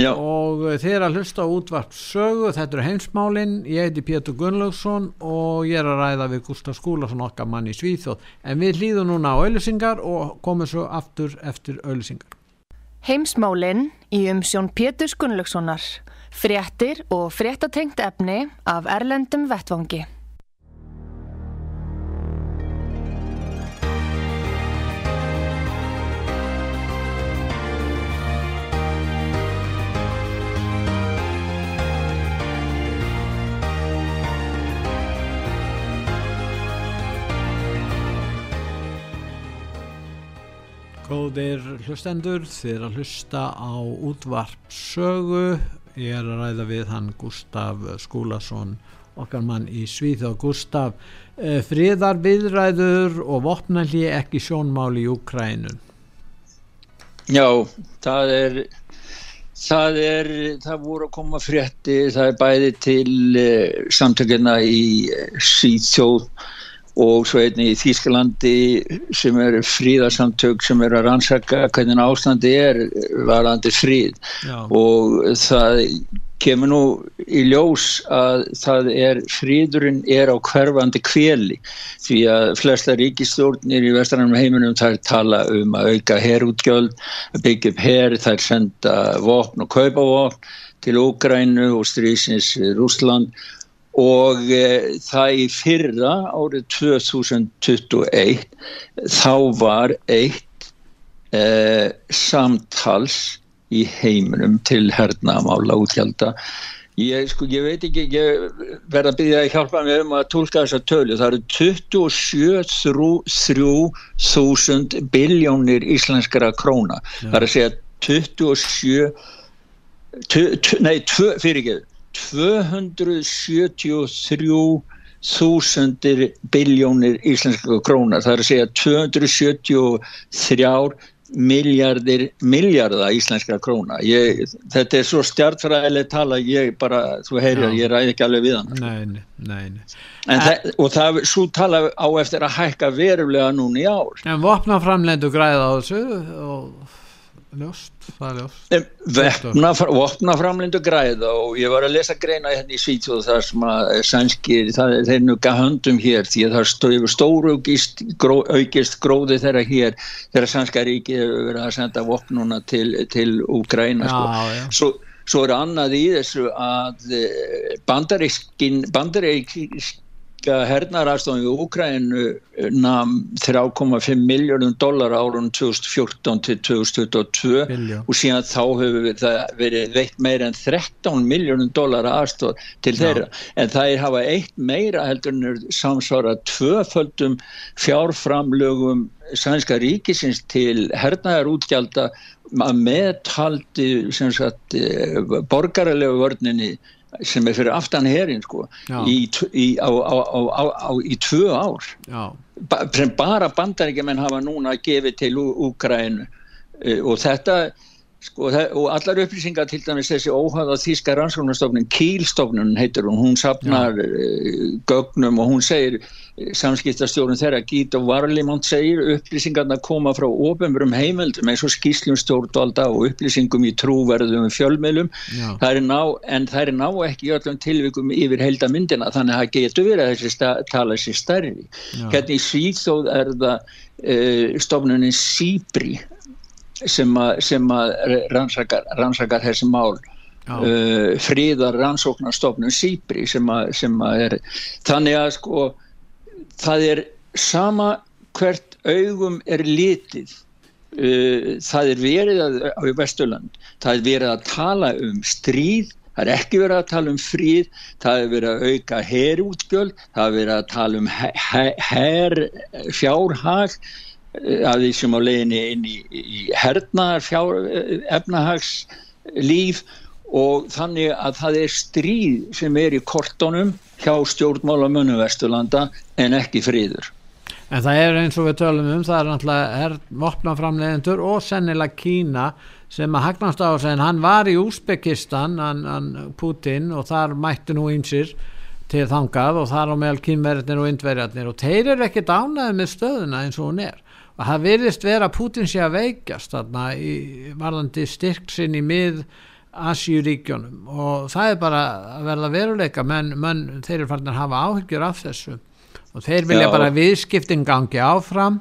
Já. og þeir að hlusta á útvart sögu, þetta eru heimsmálinn ég heiti Pétur Gunnlaugsson og ég er að ræða við Gustaf Skúlason okkar mann í Svíþjóð, en við hlýðum núna á auðlisingar og komum svo aftur eftir auðlisingar Heimsmálinn í umsjón Pétur Gunnlaugssonar. Fréttir og fréttatengt efni af Erlendum Vettvangi Góðir hlustendur, þið að hlusta á útvarp sögu. Ég er að ræða við hann Gustaf Skúlason, okkar mann í Svíð og Gustaf. Eh, Fríðar viðræður og vopnalli ekki sjónmáli í Ukrænun. Já, það er, það er, það voru að koma frétti, það er bæði til uh, samtökina í uh, Svíðsjóð og svo einni í Þýskalandi sem er fríðarsamtök sem er að rannsaka hvernig ástandi er varandi fríð. Já. og það kemur nú í ljós að það er fríðurinn er á hverfandi kveli því að flesta ríkistjórnir í vestrannum heiminum þær tala um að auka herútgjöld, að byggja upp her, þær senda vopn og kaupa vopn til Úgrænu og strísins Rúsland og e, það í fyrra árið 2021 þá var eitt e, samtals í heiminum til hernamála útgjálta ég, sko, ég veit ekki ég verða að byggja að hjálpa mig um að tólka þessa tölu. Það eru 27.000 biljónir íslenskara króna. Já. það er að segja 27 tu, tu, nei, fyrirgeðu 273.000 biljónir íslenska krónar. Það er að segja 273 miljardir miljarda íslenska króna ég, þetta er svo stjartfræðileg tala ég bara, þú heyrir, Já. ég ræði ekki alveg við hann sko. nein, nein en en, það, og það, svo tala á eftir að hækka verulega núna í ár en vopna framlendu græða á þessu og ljóst, það er ljóst. Vopna, vopnaframlindu græða og ég var að lesa greina hérna í Svíþjóð þar sem að sænskir, það, þeir nuka höndum hér því að það stóður stóru aukist, gró, aukist gróði þeirra hér þeirra sænska ríki hefur verið að senda vopnuna til, til Úgræna sko. Svo, svo er annað í þessu að bandarískin bandarískin hernarastofn í Úkrænu nam 3,5 miljónum dólar árun 2014 til 2022 Billjón. og síðan þá hefur það verið veitt meira en 13 miljónum dólar aðstof til þeirra. En það er hafa eitt meira heldur samsvara tvöföldum fjárframlögum sænska ríkisins til hernaðarútgjalda að meðtaldi eh, borgaralegu vörninni sem er fyrir aftan herin sko, í, í, á, á, á, í tvö ár. Ba sem bara bandaríkjumenn hafa núna gefið til Ú- Úkraínu. Uh, og þetta sko, og allar upplýsingar til dæmis þessi óhæða þýska rannsóknarstofnun Kílstofnun heitir hún, hún sapnar uh, gögnum og hún segir samskiptastjórun þeirra Gít og Varlimont segir upplýsingarna koma frá ofenbrum heimildum eins og skýslum stjórnvalda og upplýsingum í trúverðum fjölmiðlum. Það ná, en það er ná ekki í öllum tilvikum yfir heilda myndina þannig að það getur verið að þessi tala sér stærri. Já. hérna í Svíþóð er það uh, stofnunin Sýbri sem að, rannsakar, rannsakar þessi mál. Uh, fríðar rannsóknarstofnum Sýbri sem, sem að er þannig að sko það er sama hvert augum er litið. Uh, það er verið að, á Vesturland, það er verið að tala um stríð Það er ekki verið að tala um fríð, það er verið að auka herrútgjöld, það er verið að tala um her, fjárhag að því sem á leginni inn í, í hernaðar fjár, eh, efnahagslíf og þannig að það er stríð sem er í kortonum hjá stjórnmálamönu Vesturlanda en ekki fríður. En það er eins og við tölum um, það er náttúrulega vopnaframlegendur og sennilega Kína sem að hagnast á þess að hann var í Úsbekistan, Putin og þar mætti nú einsir til þangað og þar á meðal kynverðinir og indverjarnir. Og þeir eru ekkert ánaði með stöðuna eins og hún er. Og það virðist vera Putin sé að veikjast þarna í varðandi styrksinn í mið Asjúríkjónum og það er bara að verða veruleika. Menn, menn þeir eru farin að hafa áhyggjur af þessu. Og þeir vilja Já. bara viðskiptin gangi áfram.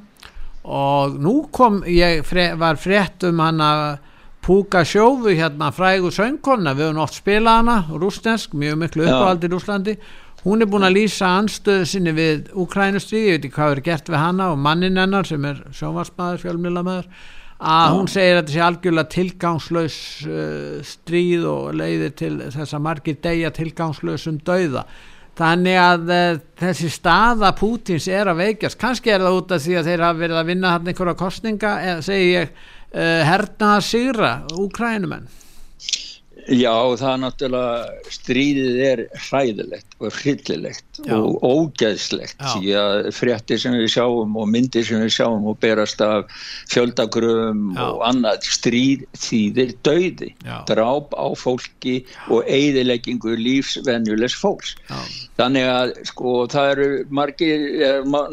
Og nú kom ég fre, var frétt um hann að Púka Sjófu hérna frægu söngkonna við höfum oft spilað hana, rúsnesk mjög miklu uppáhald í Rúslandi hún er búin að lýsa anstöðu sinni við Ukrænustríði, ég veit ekki hvað er gert við hana og mannin hennar sem er sjónvarsmaður fjölmjölamöður, að hún segir að þetta sé algjörlega tilgangslaus uh, stríð og leiðir til þess að margir degja tilgangslausum dauða. Þannig að uh, þessi staða Pútins er að veikjast. Kannski er það út af því að þeir hafa verið að vinna hann einhverja kostninga, eða segi ég uh, hernaða sigra úkrænumenn Já, það er náttúrulega stríðið er hræðilegt og hryllilegt og ógeðslegt því að fréttir sem við sjáum og myndir sem við sjáum og berast af fjöldagröfum og annað stríð þýðir döiði dráp á fólki og eigðileggingu lífsvenjulegs fólks. Já. þannig að sko það eru margir,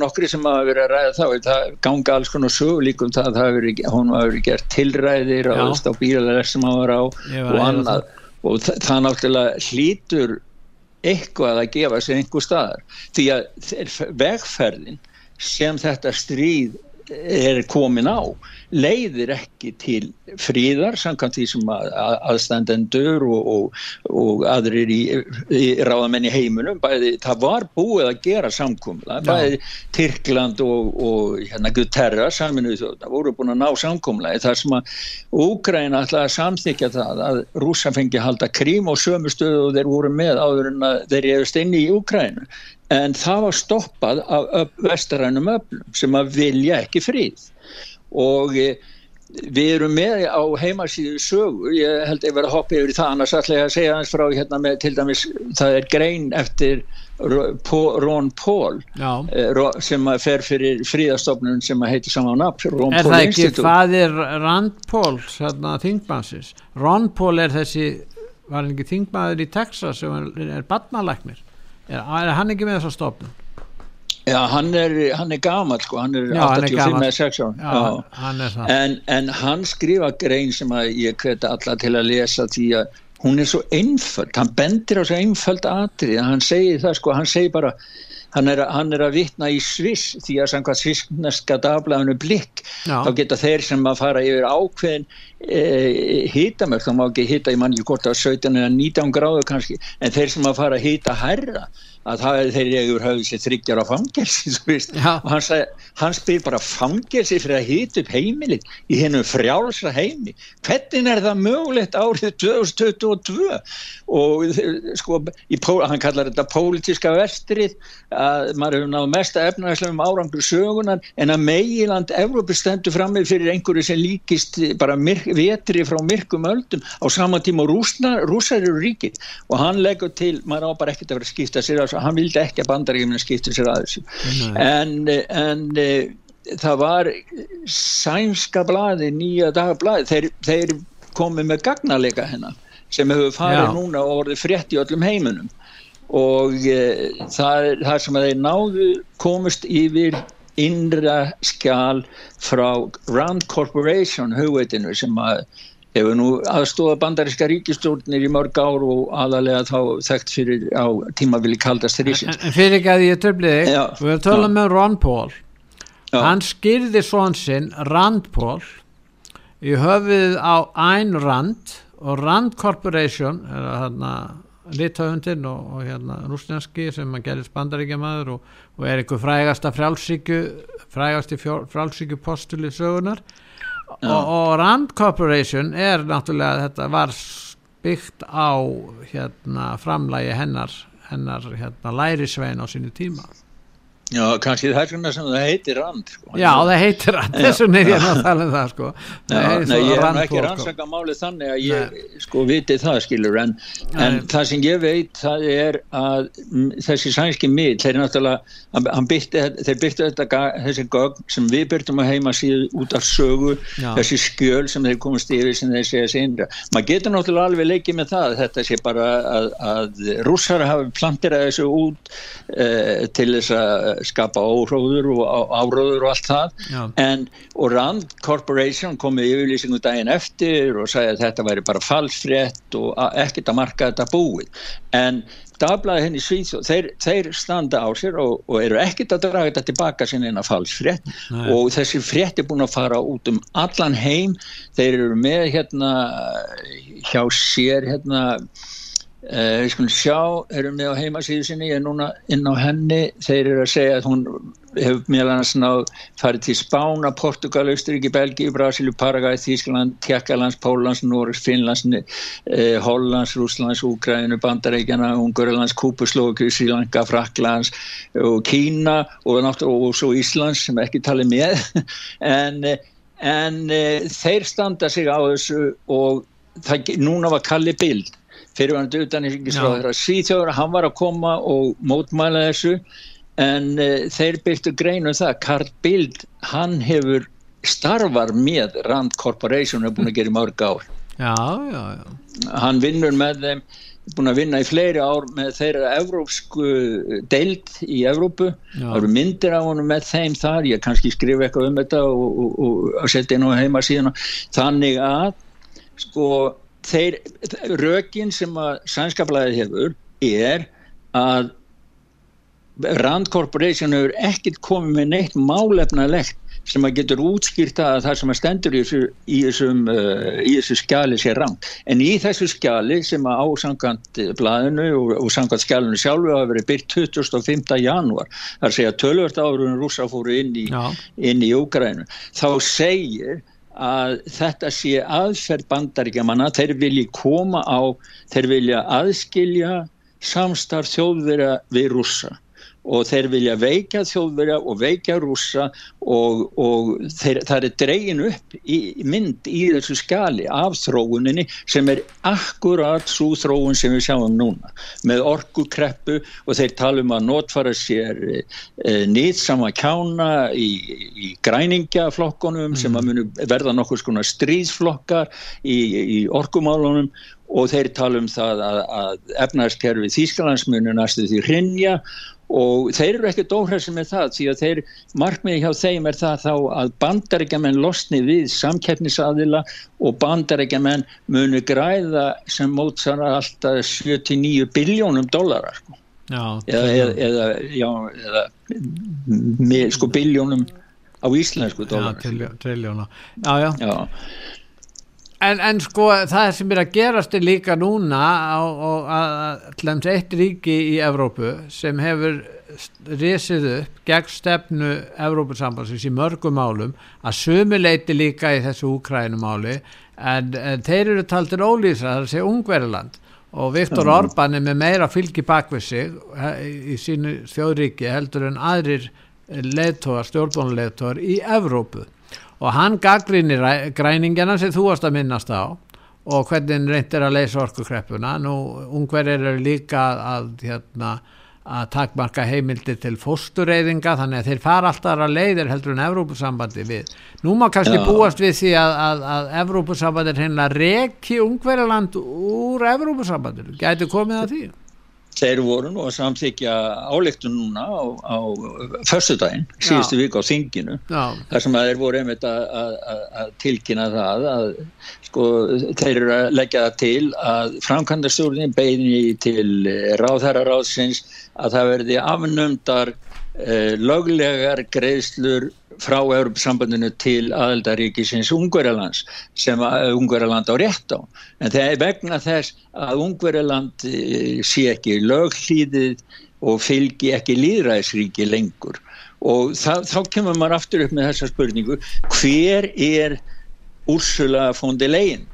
nokkri sem hafa verið að ræða þá, það ganga alls konar sögulíkum það, það veri, hún hafa verið gert tilræðir á, bílalega sem hafa verið á og annað og það, það náttúrulega hlýtur eitthvað að gefa sér einhver staðar. Því að vegferðin sem þetta stríð er komin á leiðir ekki til fríðar samkvæmt því sem að, að, aðstandendur og, og, og aðrir í, í ráðamenn í heiminum bæði, það var búið að gera samkumla bæði Tyrkland og, og hérna Guterra saminuð þjóðna voru búin að ná samkumla þar sem að Úgræna ætlaði að samþykja það að rúsa fengi halda krím og sömu stöðu og þeir voru með áður en að þeir erist inn í Úgrænu en það var stoppað af vestarænum öflum sem að vilja ekki fríð og e, við erum með á heimasíðu sögu, ég held að ég verði að hoppa yfir í það. Annars ætla ég að segja hans frá hérna með til dæmis, það er grein eftir Ron Paul e, sem fer fyrir fríðastofnun sem að heiti saman nafn Er Paul það ekki Institute. fadir Rand Paul þarna þingbansins Ron Paul er þessi var hann ekki þingbaður í Texas sem er, er badnalæknir er, er hann ekki með þessa stofnun? Já, hann er, hann er gamal sko, hann er Já, 85 eða 6 ára en, en hann skrifa grein sem að ég hveti alla til að lesa því að hún er svo einföld, hann bendir á svo einföld atrið, hann segir það sko, hann segir bara hann er, hann er að vitna í Sviss því að samkvæmt svisneska dagblæðinu blikk Já. þá geta þeir sem að fara yfir ákveðin e, hýtamörk, þá má ekki hýta í manni hvort að 17 eða 19 gráðu kannski en þeir sem að fara að hýta herra að það er þeir yfir höfðu sér þryggjar á fangelsi [laughs] og hann, hann spyr bara fangelsi fyrir að hýta upp heimilið í hennum frjálsra heimi? Hvernig er það mögulegt árið 2022 og sko í, hann kallar þetta pólitíska vestrið að maður hefur náðu mesta efnaðslegum árangur sögunan en að meiland Evrópi stendur fram með fyrir einhverju sem líkist bara myrk, vetri frá myrkum öldum á sama tíma rúsar eru ríkið og hann leggur til, maður á bara ekkert að vera að skipta sér að hann vildi ekki að bandaríkjumina skipta sér að þessu. En, en e, það var sænska bladi, nýja dagblæði þeir, þeir komið með gagnarleika hennar sem hefur farið Já. núna og orðið frétt í öllum heiminum. Og e, það það sem að þeir náðu komist yfir innra skjál frá Rand Corporation hugveitinu sem að hefur nú aðstóða bandaríska ríkistjórnir í mörg ár og aðalega þá þekkt fyrir á tímavili kaldast þrísins. En fyrir ekki að ég töfliði, við höfum tölað með Ron Paul, já. hann skýrði svonsinn Rand Paul í höfuð á Ayn Rand og Rand Corporation er þarna lithauðundin og, og hérna rúsneski sem að gerist bandaríkjamaður og, og er einhver frægasta frálsíku frægasti frálsíku postuli sögunar og, og Rand Corporation er náttúrulega þetta var byggt á hérna framlægi hennar hennar hérna lærisvein á sínu tíma Já, kannski það er svona sem það heitir rand sko. Já, það heitir rand, þess vegna er ég að tala um það sko Nei, nei ég er ekki sko. rannsaka málið þannig að ég nei. sko viti það skilur en, en það sem ég veit það er að þessi sænski mill, þeir náttúrulega byrti, þeir byrtu þetta þessi gögn sem við byrtum að heima síðan út af sögu, Já. þessi skjöl sem þeir komast yfir sem þeir segja sínra maður getur náttúrulega alveg leikið með það þetta sé bara að, að rússar hafi plantirað þessu út uh, til þess að skapa óhróður og áróður og allt það. En, og Rand Corporation kom með yfirlýsingu daginn eftir og sagði að þetta væri bara falsfrétt og ekkert að marka þetta búið. En dagblæði henni Svíþjóð, þeir, þeir standa á sér og, og eru ekkert að draga þetta tilbaka sinna en að falsfrétt. Og þessi frétt er búin að fara út um allan heim, þeir eru með hérna hjá sér hérna Uh, við skulum sjá, erum við á heimasíðu sinni ég er núna inn á henni. Þeir eru að segja að hún hefur meðal farið til Spána, Portugal Östuríki, Belgíu, Brasilu, Paraguay Þískland, Tjekkalands, Pólans, Norris Finnlands, eh, Hollands, Rúslands Úgrænu, Bandaríkjana, Ungurlands Kúpu, Slóki, Srílanka, Fraklands og Kína og, og svo Íslands sem ekki talið með. [laughs] En, en eh, þeir standa sig á þessu og það, núna var Kalli Bild fyrirvæðandi utanriksráður síðjóður, hann var að koma og mótmæla þessu en uh, þeir byrtu greinu um það. Karl Bild, hann hefur starfar með Rand Corporation og er búin að gera mörg ár. Já, já, já. Hann vinnur með þeim búin að vinna í fleiri ár með þeirra evrópsku deild í Evrópu, það eru myndir af honum með þeim þar, ég kannski skrifa eitthvað um þetta og, og, og, og setja inn á heima síðan þannig að sko þeir, rökin sem að sænskaplæði hefur er að Rand Corporation hefur ekkert komið með neitt málefnalegt sem að getur útskýrta að það sem að stendur í þessu, í þessum, uh, í þessu skjali sé rangt. En í þessu skjali sem að ásangant blæðinu og, og sangant skjalinu sjálfu hafa verið byrkt 25. janúar, þar segja tölvört árunum rúsa fóru inn í, í Úgrænu, þá segir að þetta sé aðferð bandaríkjamanna, þeir vilji koma á, þeir vilja aðskilja samstarf þjóðverða við rússa og þeir vilja veikja þjóðverja og veikja rúsa og, og þeir, það er dregin upp í, mynd í þessu skali af þróuninni sem er akkurat svo þróun sem við sjáum núna með orkukreppu og þeir tala um að notfara sér e, nýtsama kjána í, í græningjaflokkonum mm. sem að munu verða nokkur skona stríðsflokkar í, í orkumálunum og þeir tala um það að, að efnarskerfi Þýskalandsmunu næstu því hrinja og þeir eru ekkert óhressið með það því að þeir, markmiði hjá þeim er það þá að bandarækjaman losni við samkeppnisaðila og bandarækjaman munu græða sem mótsara alltaf 79 biljónum dólarar sko. eða, eða, já, eða með sko biljónum á íslensku dólarar Já, triljóna Já, já, já. En, en sko það sem er að gerast er líka núna og að eitt ríki í Evrópu sem hefur risið upp gegn stefnu Evrópusambansins í mörgum málum að sumuleiti líka í þessu Úkrænumáli en, en þeir eru taldir ólýsa, það er að segja Ungveriland og Viktor mm. Orbán er með meira fylgi bakvið sig í sínu þjóðríki heldur en aðrir leðtóar, stjórnbónuleðtóar í Evrópu og hann gaggrinir græningina sem þú varst að minnast á og hvernig reyndir að leysa orkukreppuna. Nú ungverðir eru líka að, hérna, að takmarka heimildi til fóstureyðinga þannig að þeir fara alltaf að leiðir heldur en Evrópusambandi við. Nú má kannski Já. búast við því að, að, að Evrópusambandi hérna reki ungverðarland úr Evrópusambandinu, gæti komið að því þeir voru nú að samþykja áleiktun núna á, á försudaginn, síðustu vik á þinginu Já. þar sem að þeir voru einmitt að, að, að tilkynna það að sko þeir eru að leggja það til að framkvæmdastjórnin beini til ráðherraráðsins að það verði afnumdar eh, löglegar greiðslur frá Europasambandinu til aðeldaríkisins Ungverjalands sem Ungverjaland á rétt á. En það er vegna þess að Ungverjaland eh, sé ekki löglýðið og fylgi ekki líðræðisríki lengur. Og það, þá kemur maður aftur upp með þessa spurningu, hver er Úrsula von der Leyen?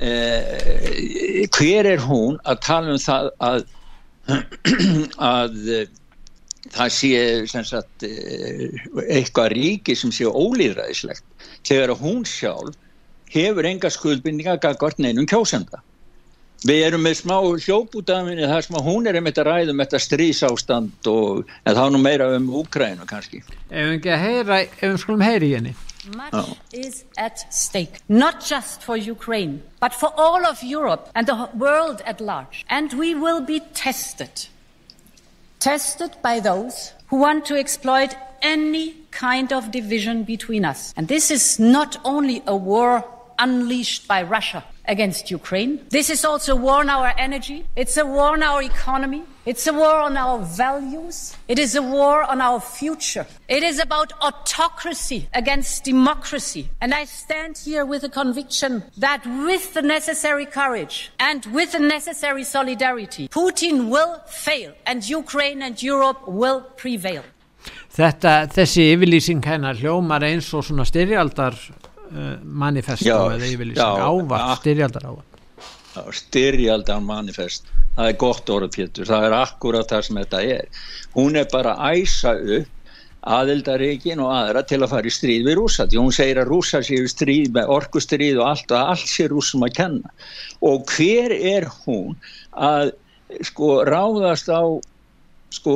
Eh, hver er hún að tala um það að, [clears throat] að það sé sagt, eh, eitthvað ríki sem sé ólýðræðislegt þegar hún sjálf hefur enga skuldbindninga gagvart neinum kjósenda við erum með smá hljópútafinni þar sem hún er einmitt að ræða um þetta strísástand og en þá nú meira um Úkrænu kannski Ef við ekki að heyra, ef við skulum heyri henni Much oh. is at stake, not just for Ukraine, but for all of Europe and the world at large. And we will be tested tested by those who want to exploit any kind of division between us. And this is not only a war unleashed by Russia against Ukraine. This is also a war on our energy. It's a war on our economy. It's a war on our values. It is a war on our future. It is about autocracy against democracy. And I stand here with a conviction that with the necessary courage and with the necessary solidarity, Putin will fail and Ukraine and Europe will prevail. Þetta, þessi yfirlýsing hennar hljómar eins og svona styrjaldar manifesto eða yfirlýsing ávart styrjaldar ávart styrjaldar manifest. Það er gott orð Pétur, það er akkurat það sem þetta er. Hún er bara að æsa upp aðeldaríkin og aðra til að fara í stríð við rúsa, því hún segir að rúsa séu stríð með orkustríð og allt og allt sé rúsum að kenna. Og hver er hún að sko ráðast á sko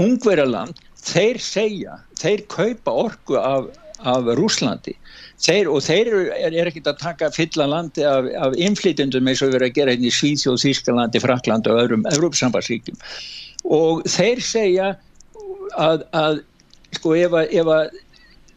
ungverjaland? Þeir segja, þeir kaupa orku af, af Rúslandi þeir, og þeir eru, er, er ekkert að taka fylla landi af, af inflytjandum eins og við erum að gera hérna í Svíþjóð, Þískalandi, Fraklandi og öðrum Evrópsambarsíkjum og þeir segja að, að sko ef að, ef að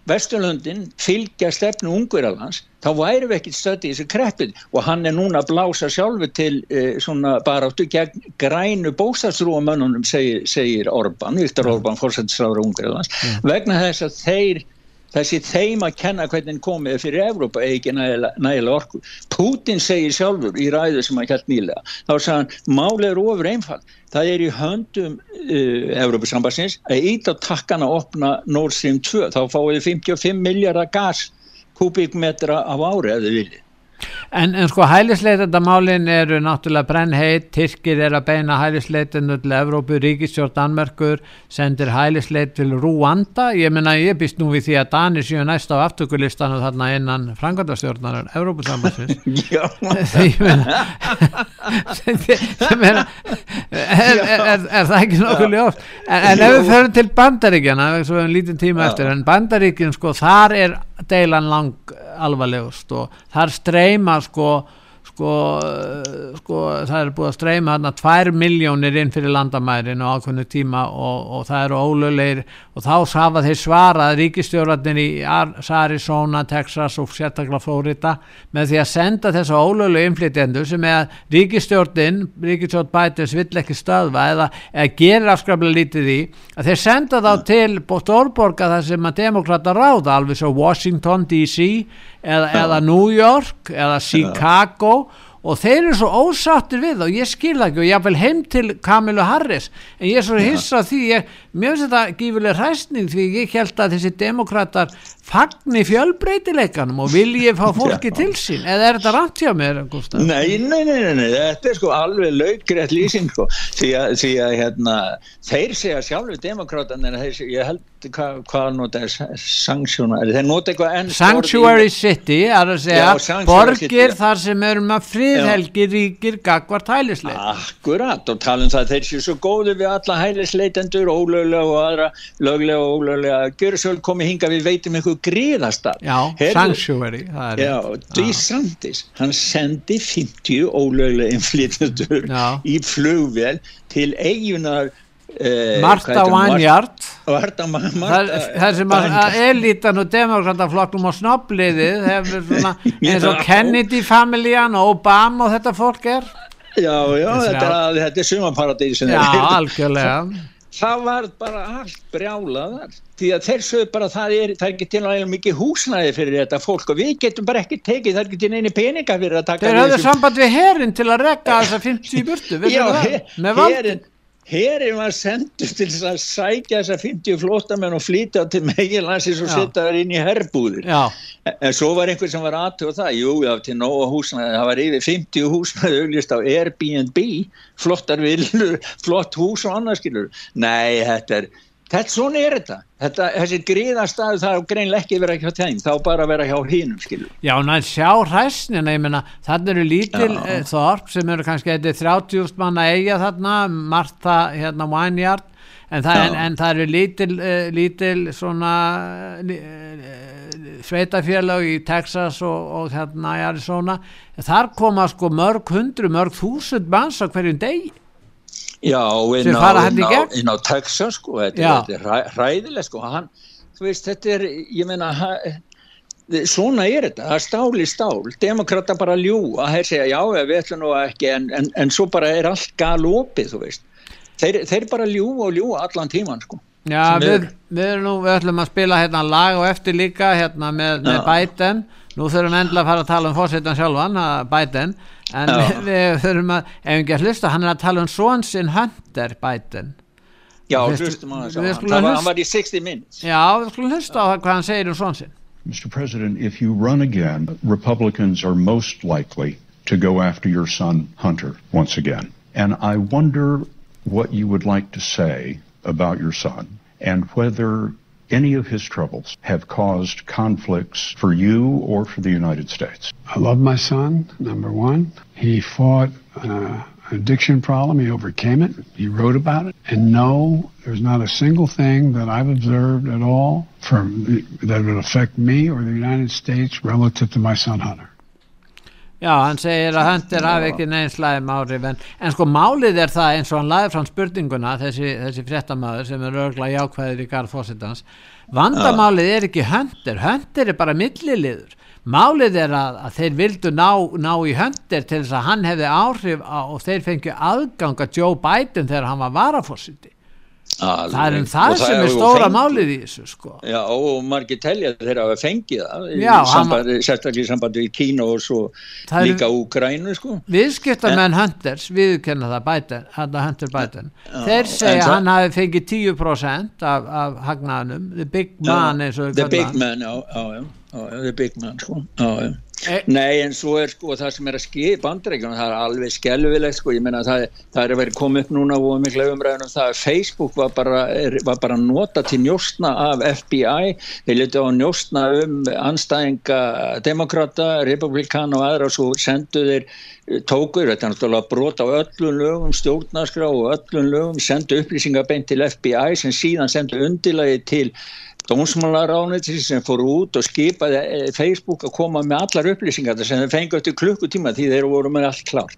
Vesturlöndin fylgja stefnu Ungverðarlands þá væri við ekkert stöndi í þessu kreppin og hann er núna að blása sjálfu til eh, svona baráttu gegn grænu bóstaðsrúamönnunum segir, segir Orban, Viktor Orban, fórsættisráður Ungverðarlands, vegna þess að þeir þessi þeim að kenna hvernig komið fyrir Evrópa eða ekki nægilega orku. Putin segir sjálfur í ræðu sem hann kælt nýlega, þá sagði hann málið er ofur einfall, það er í höndum uh, Evrópusambassins að íta takkan að opna Nord Stream 2 þá fáið 55 miljardar gas kubíkmetra á ári að þið viljið En, en sko hælisleitandamálin eru náttúrulega brennheit, Tyrkir er að beina hælisleitinu til Evrópu, Ríkistjórn Danmerkur sendir hælisleit til Rúanda, ég menna ég býst nú við því að Danir séu næst á aftökulistanu þarna innan frangandastjórnar Evrópusambansins [laughs] [laughs] ég menna ég menna er, er, er það ekki nokkuð ljóft en, en ef við förum til Bandaríkjana svo við hefum lítinn tíma eftir, en Bandaríkjum sko þar er deilan lang alvarlegust og þar streyma sko sko, sko það er búið að streyma þarna 2 miljónir inn fyrir landamærin og ákveðnu tíma og, og það eru ólöglegir og þá safa þeir svarað ríkistjórnarnir í Arizona, Texas og sérstaklega Florida með því að senda þessa ólöglegu inflytjendur sem er að ríkistjórnin ríkistjórn bætis vill ekki stöðva eða, eða gerir afskraflega lítið í að þeir senda þá til stórborga þar sem að demokrata ráða alveg svo Washington DC eða, eða New York eða Chicago og þeir eru svo ósáttir við og ég skilða ekki og ég vil heim til Kamilu Harris. En ég er svo hissa því ég, mér finnst þetta gífileg hræstning því ég held að þessi demokrater fagni fjölbreytileikanum og vilji fá [laughs] fólki til sín. Eða er þetta rætt hjá mér? Nei, nei, nei, nei, nei, þetta er sko alveg laugrætt lýsing sko. því að, því að hérna, þeir segja sjálfur demokraten en þeir, ég held hvað hva nota er sanctuary þeir nota eitthvað enn Sanctuary City er að segja borgir þar sem eru með fríðhelgi ríkir gagvart hælisleit Akkurat og tala um það þeir séu svo góðu við alla hælisleitendur ólöglega og aðra löglega og ólöglega. Gjörðsvöld komi hinga við veitum eitthvað gríðastar Já, Sanctuary Já, DeSantis, hann sendi 50 ólöglega inflytjendur í flugvel til eigunar Marta Vanjart þar sem að elitan og demokrataflokknum og svona [laughs] eins og Kennedy familjan og Obama og þetta fólk er. Já já þetta er, þetta er sumaparadís já [laughs] algjörlega. Það var bara allt brjálaðar því að þeir sögðu bara það er, það er ekki til að mikið húsnæði fyrir þetta fólk og við getum bara ekki tekið, það er ekki til eini peninga fyrir að taka Þeir höfðu samband við herin til að rekka þessa 50 burtu, Já, herin Herin var sendur til að sækja þessa 50 flótamenn og flýta til meginlandsins og setja það inn í herbúðir. Já. En svo var einhver sem var aðtöð það, jú, til nóga húsnaði, það var yfir 50 húsnaði auglist á Airbnb, flottar villur, [laughs] flott hús og annarskilur. Nei, þetta er Þetta svona er þetta. þetta þessi gríðastæðu það er greinlega ekki verið hjá þeim, þá bara verið hjá hínum, skilur. Já, næ, sjá hræsnina, ég menna, þannig eru lítil e, þorp sem eru kannski 30 manna eiga þarna, Marta, hérna, Wynjard, en, en, en það eru lítil, e, lítil svona e, sveitafélag í Texas og, og hérna í Arizona, þar koma sko mörg hundru, mörg þúsund manns á hverjum degi. Já, inn á, inn, á, inn á Texas sko, þetta, þetta er hræðileg sko, hann, þú veist, þetta er, ég meina, svona er þetta, það er stál í stál, demokrata bara ljúa, þeir segja já, við ætlum nú ekki, en, en, en svo bara er allt galopið, þú veist, þeir, þeir bara ljúa og ljúa allan tíman sko. Já, við, við, nú, við ætlum að spila hérna lag og eftir líka hérna með, með Biden, nú þurfum við endla að fara að tala um fórsetan sjálfan, Biden, en við, [laughs] við þurfum að ef við ekki að hlusta, hann er að tala um svonsinn Hunter Biden. Já, hlustum að það hann var í 60 minutes. Já, við skulum hlusta á hvað hann segir um svonsinn Mr. President, if you run again Republicans are most likely to go after your son Hunter once again. And I wonder what you would like to say about your son and whether any of his troubles have caused conflicts for you or for the United States? I love my son, number one. He fought uh, an addiction problem. He overcame it. He wrote about it. And no, there's not a single thing that I've observed at all from that would affect me or the United States relative to my son Hunter. Já, hann segir að Hunter hafi ekki neins slæðum áhrif en, en sko málið er það eins og hann laði fram spurninguna þessi, þessi fréttamaður sem er örgla jákvæðir í garð fósittans vandamálið er ekki Hunter, Hunter er bara milliliður, málið er að, að þeir vildu ná, ná í Hunter til þess að hann hefði áhrif á, og þeir fengið aðganga Joe Biden þegar hann var varafósiti Alveg. það er um það sem er stóra fengið. málið í þessu sko. Já og margir telja þeirra að fengið það sérstaklega í sambandi í Kína og svo líka Úgrænu sko. viðskipta menn Hunters viðkenna það Biden, Hunter Biden. Já, þeir segja að hann hafi fengið 10% af, af hagnaðanum the big man eins og the big man, já, já, já the big man sko. Já, já E Nei en svo er sko það sem er að skilja bandregjum það er alveg skelvilegt sko ég menna það, það er að vera komið upp núna og miklu umræðunum það að Facebook var bara, er, var bara nota til njóstna af FBI þeir liti á njóstna um anstæðinga demokrata, republikan og aðra og svo sendu þeir tókur, þetta er náttúrulega brot á öllum lögum stjórnarskrá og öllum lögum sendu upplýsingabeint til FBI sem síðan sendu undilagi til dómsmálaráðniti sem fór út og skipaði eh, Facebook að koma með allar upplýsingar sem þeir fengið eftir klukkutíma því þeir voru með allt klárt.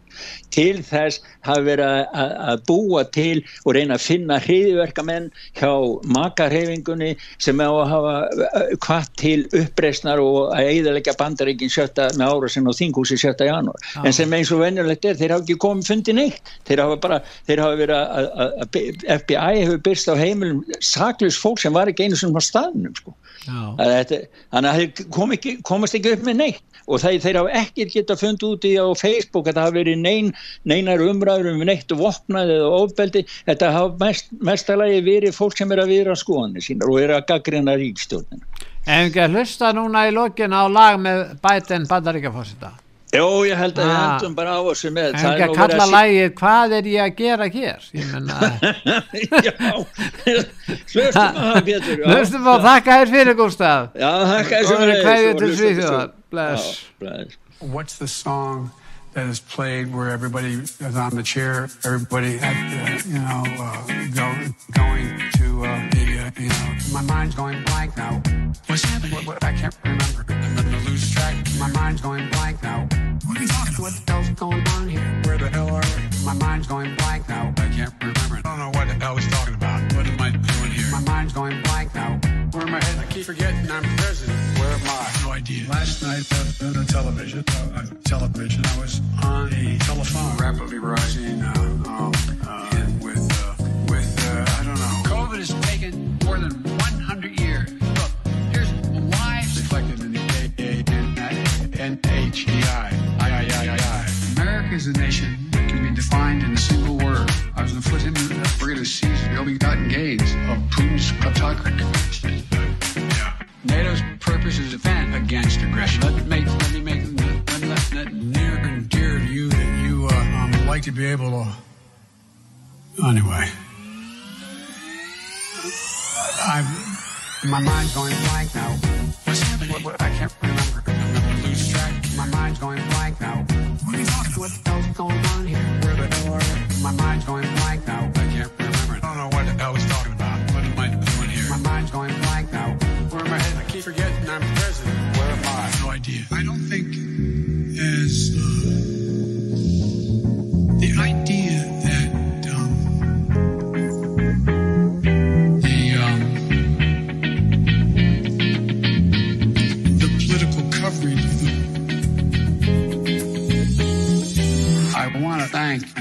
Til þess hafi verið að búa til og reyna að finna hriðverkamenn hjá makarhefingunni sem á að hafa hvað eh, til uppreysnar og að eiðalega bandaríkin sjötta með ára sem á þinghúsi sjötta janúar. Ah. En sem eins og venjulegt er, þeir hafa ekki komið fundið neitt. Þeir hafa bara, þeir hafa verið að, að, að FBI hefur byrst á heimilum saklus fólk sem var ekki einu sem var staðnum sko. Þetta, þannig að þeir kom ekki, komast ekki upp með neitt. Og þeir, þeir hafa ekki geta fundið úti á Facebook að það hafa verið nein, neinar umræður um neitt og vopnaði eða ofbeldi. Þetta hafa mest, mestalagi verið fólk sem er að vera skoðanir sínar og er að gaggrina ríkstjórnina En ekki að hlusta núna í lokin á lag með Biden Bandaríkafósita Jó, ég held að við ah. hendum bara á þessu með En ekki að kalla lægið, hvað er ég að gera hér? Ég menna [laughs] Já, hlustum á það Pétur. Hlustum á, þakka þér fyrir Gustaf Já, þakka þér fyrir Bless. What's the song that is played where everybody is on the chair, everybody, uh, you know, uh, go, going to uh, the, uh, you know, my mind's going blank now. What's happening? What, what, I can't remember. I'm gonna lose track. My mind's going blank now. What are you talking about? What the hell's going on here? Where the hell are we? My mind's going blank now. I can't remember. I don't know what the hell he's talking about. What am I doing here? My mind's going blank now. Where am I heading? keep forgetting I'm president. Where am I? No idea. Last night on the television, uh, uh, television, I was on a telephone. Rapidly rising uh, um, uh, with, uh, with uh, I don't know. COVID has taken more than 100 years. Look, here's lives reflected in the NHEI. America is a nation that can be defined in a single word. I was in to put him, we're going to seize the building Gates of Putin's kleptocracy. Be able to. Anyway, I'm my mind's going blank now. What's happening? What, what, I can't remember.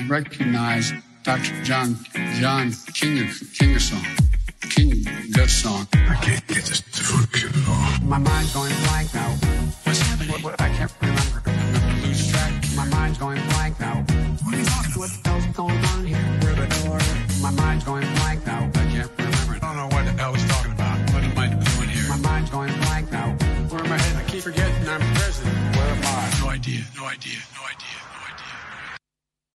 To recognize Dr. John John King Kingersong. King Gut song. I can't get this to focus at all. My mind's going blank now. What's happening? What, what, I can't remember. Lose track. My mind's going blank now. What are you talking What the hell's going on here? Where the hell are? My mind's going blank now. I can't remember. I don't know what the hell he's talking about. What am I doing here? My mind's going blank now. Where am I headed? I keep forgetting I'm president. Where am I? No idea. No idea.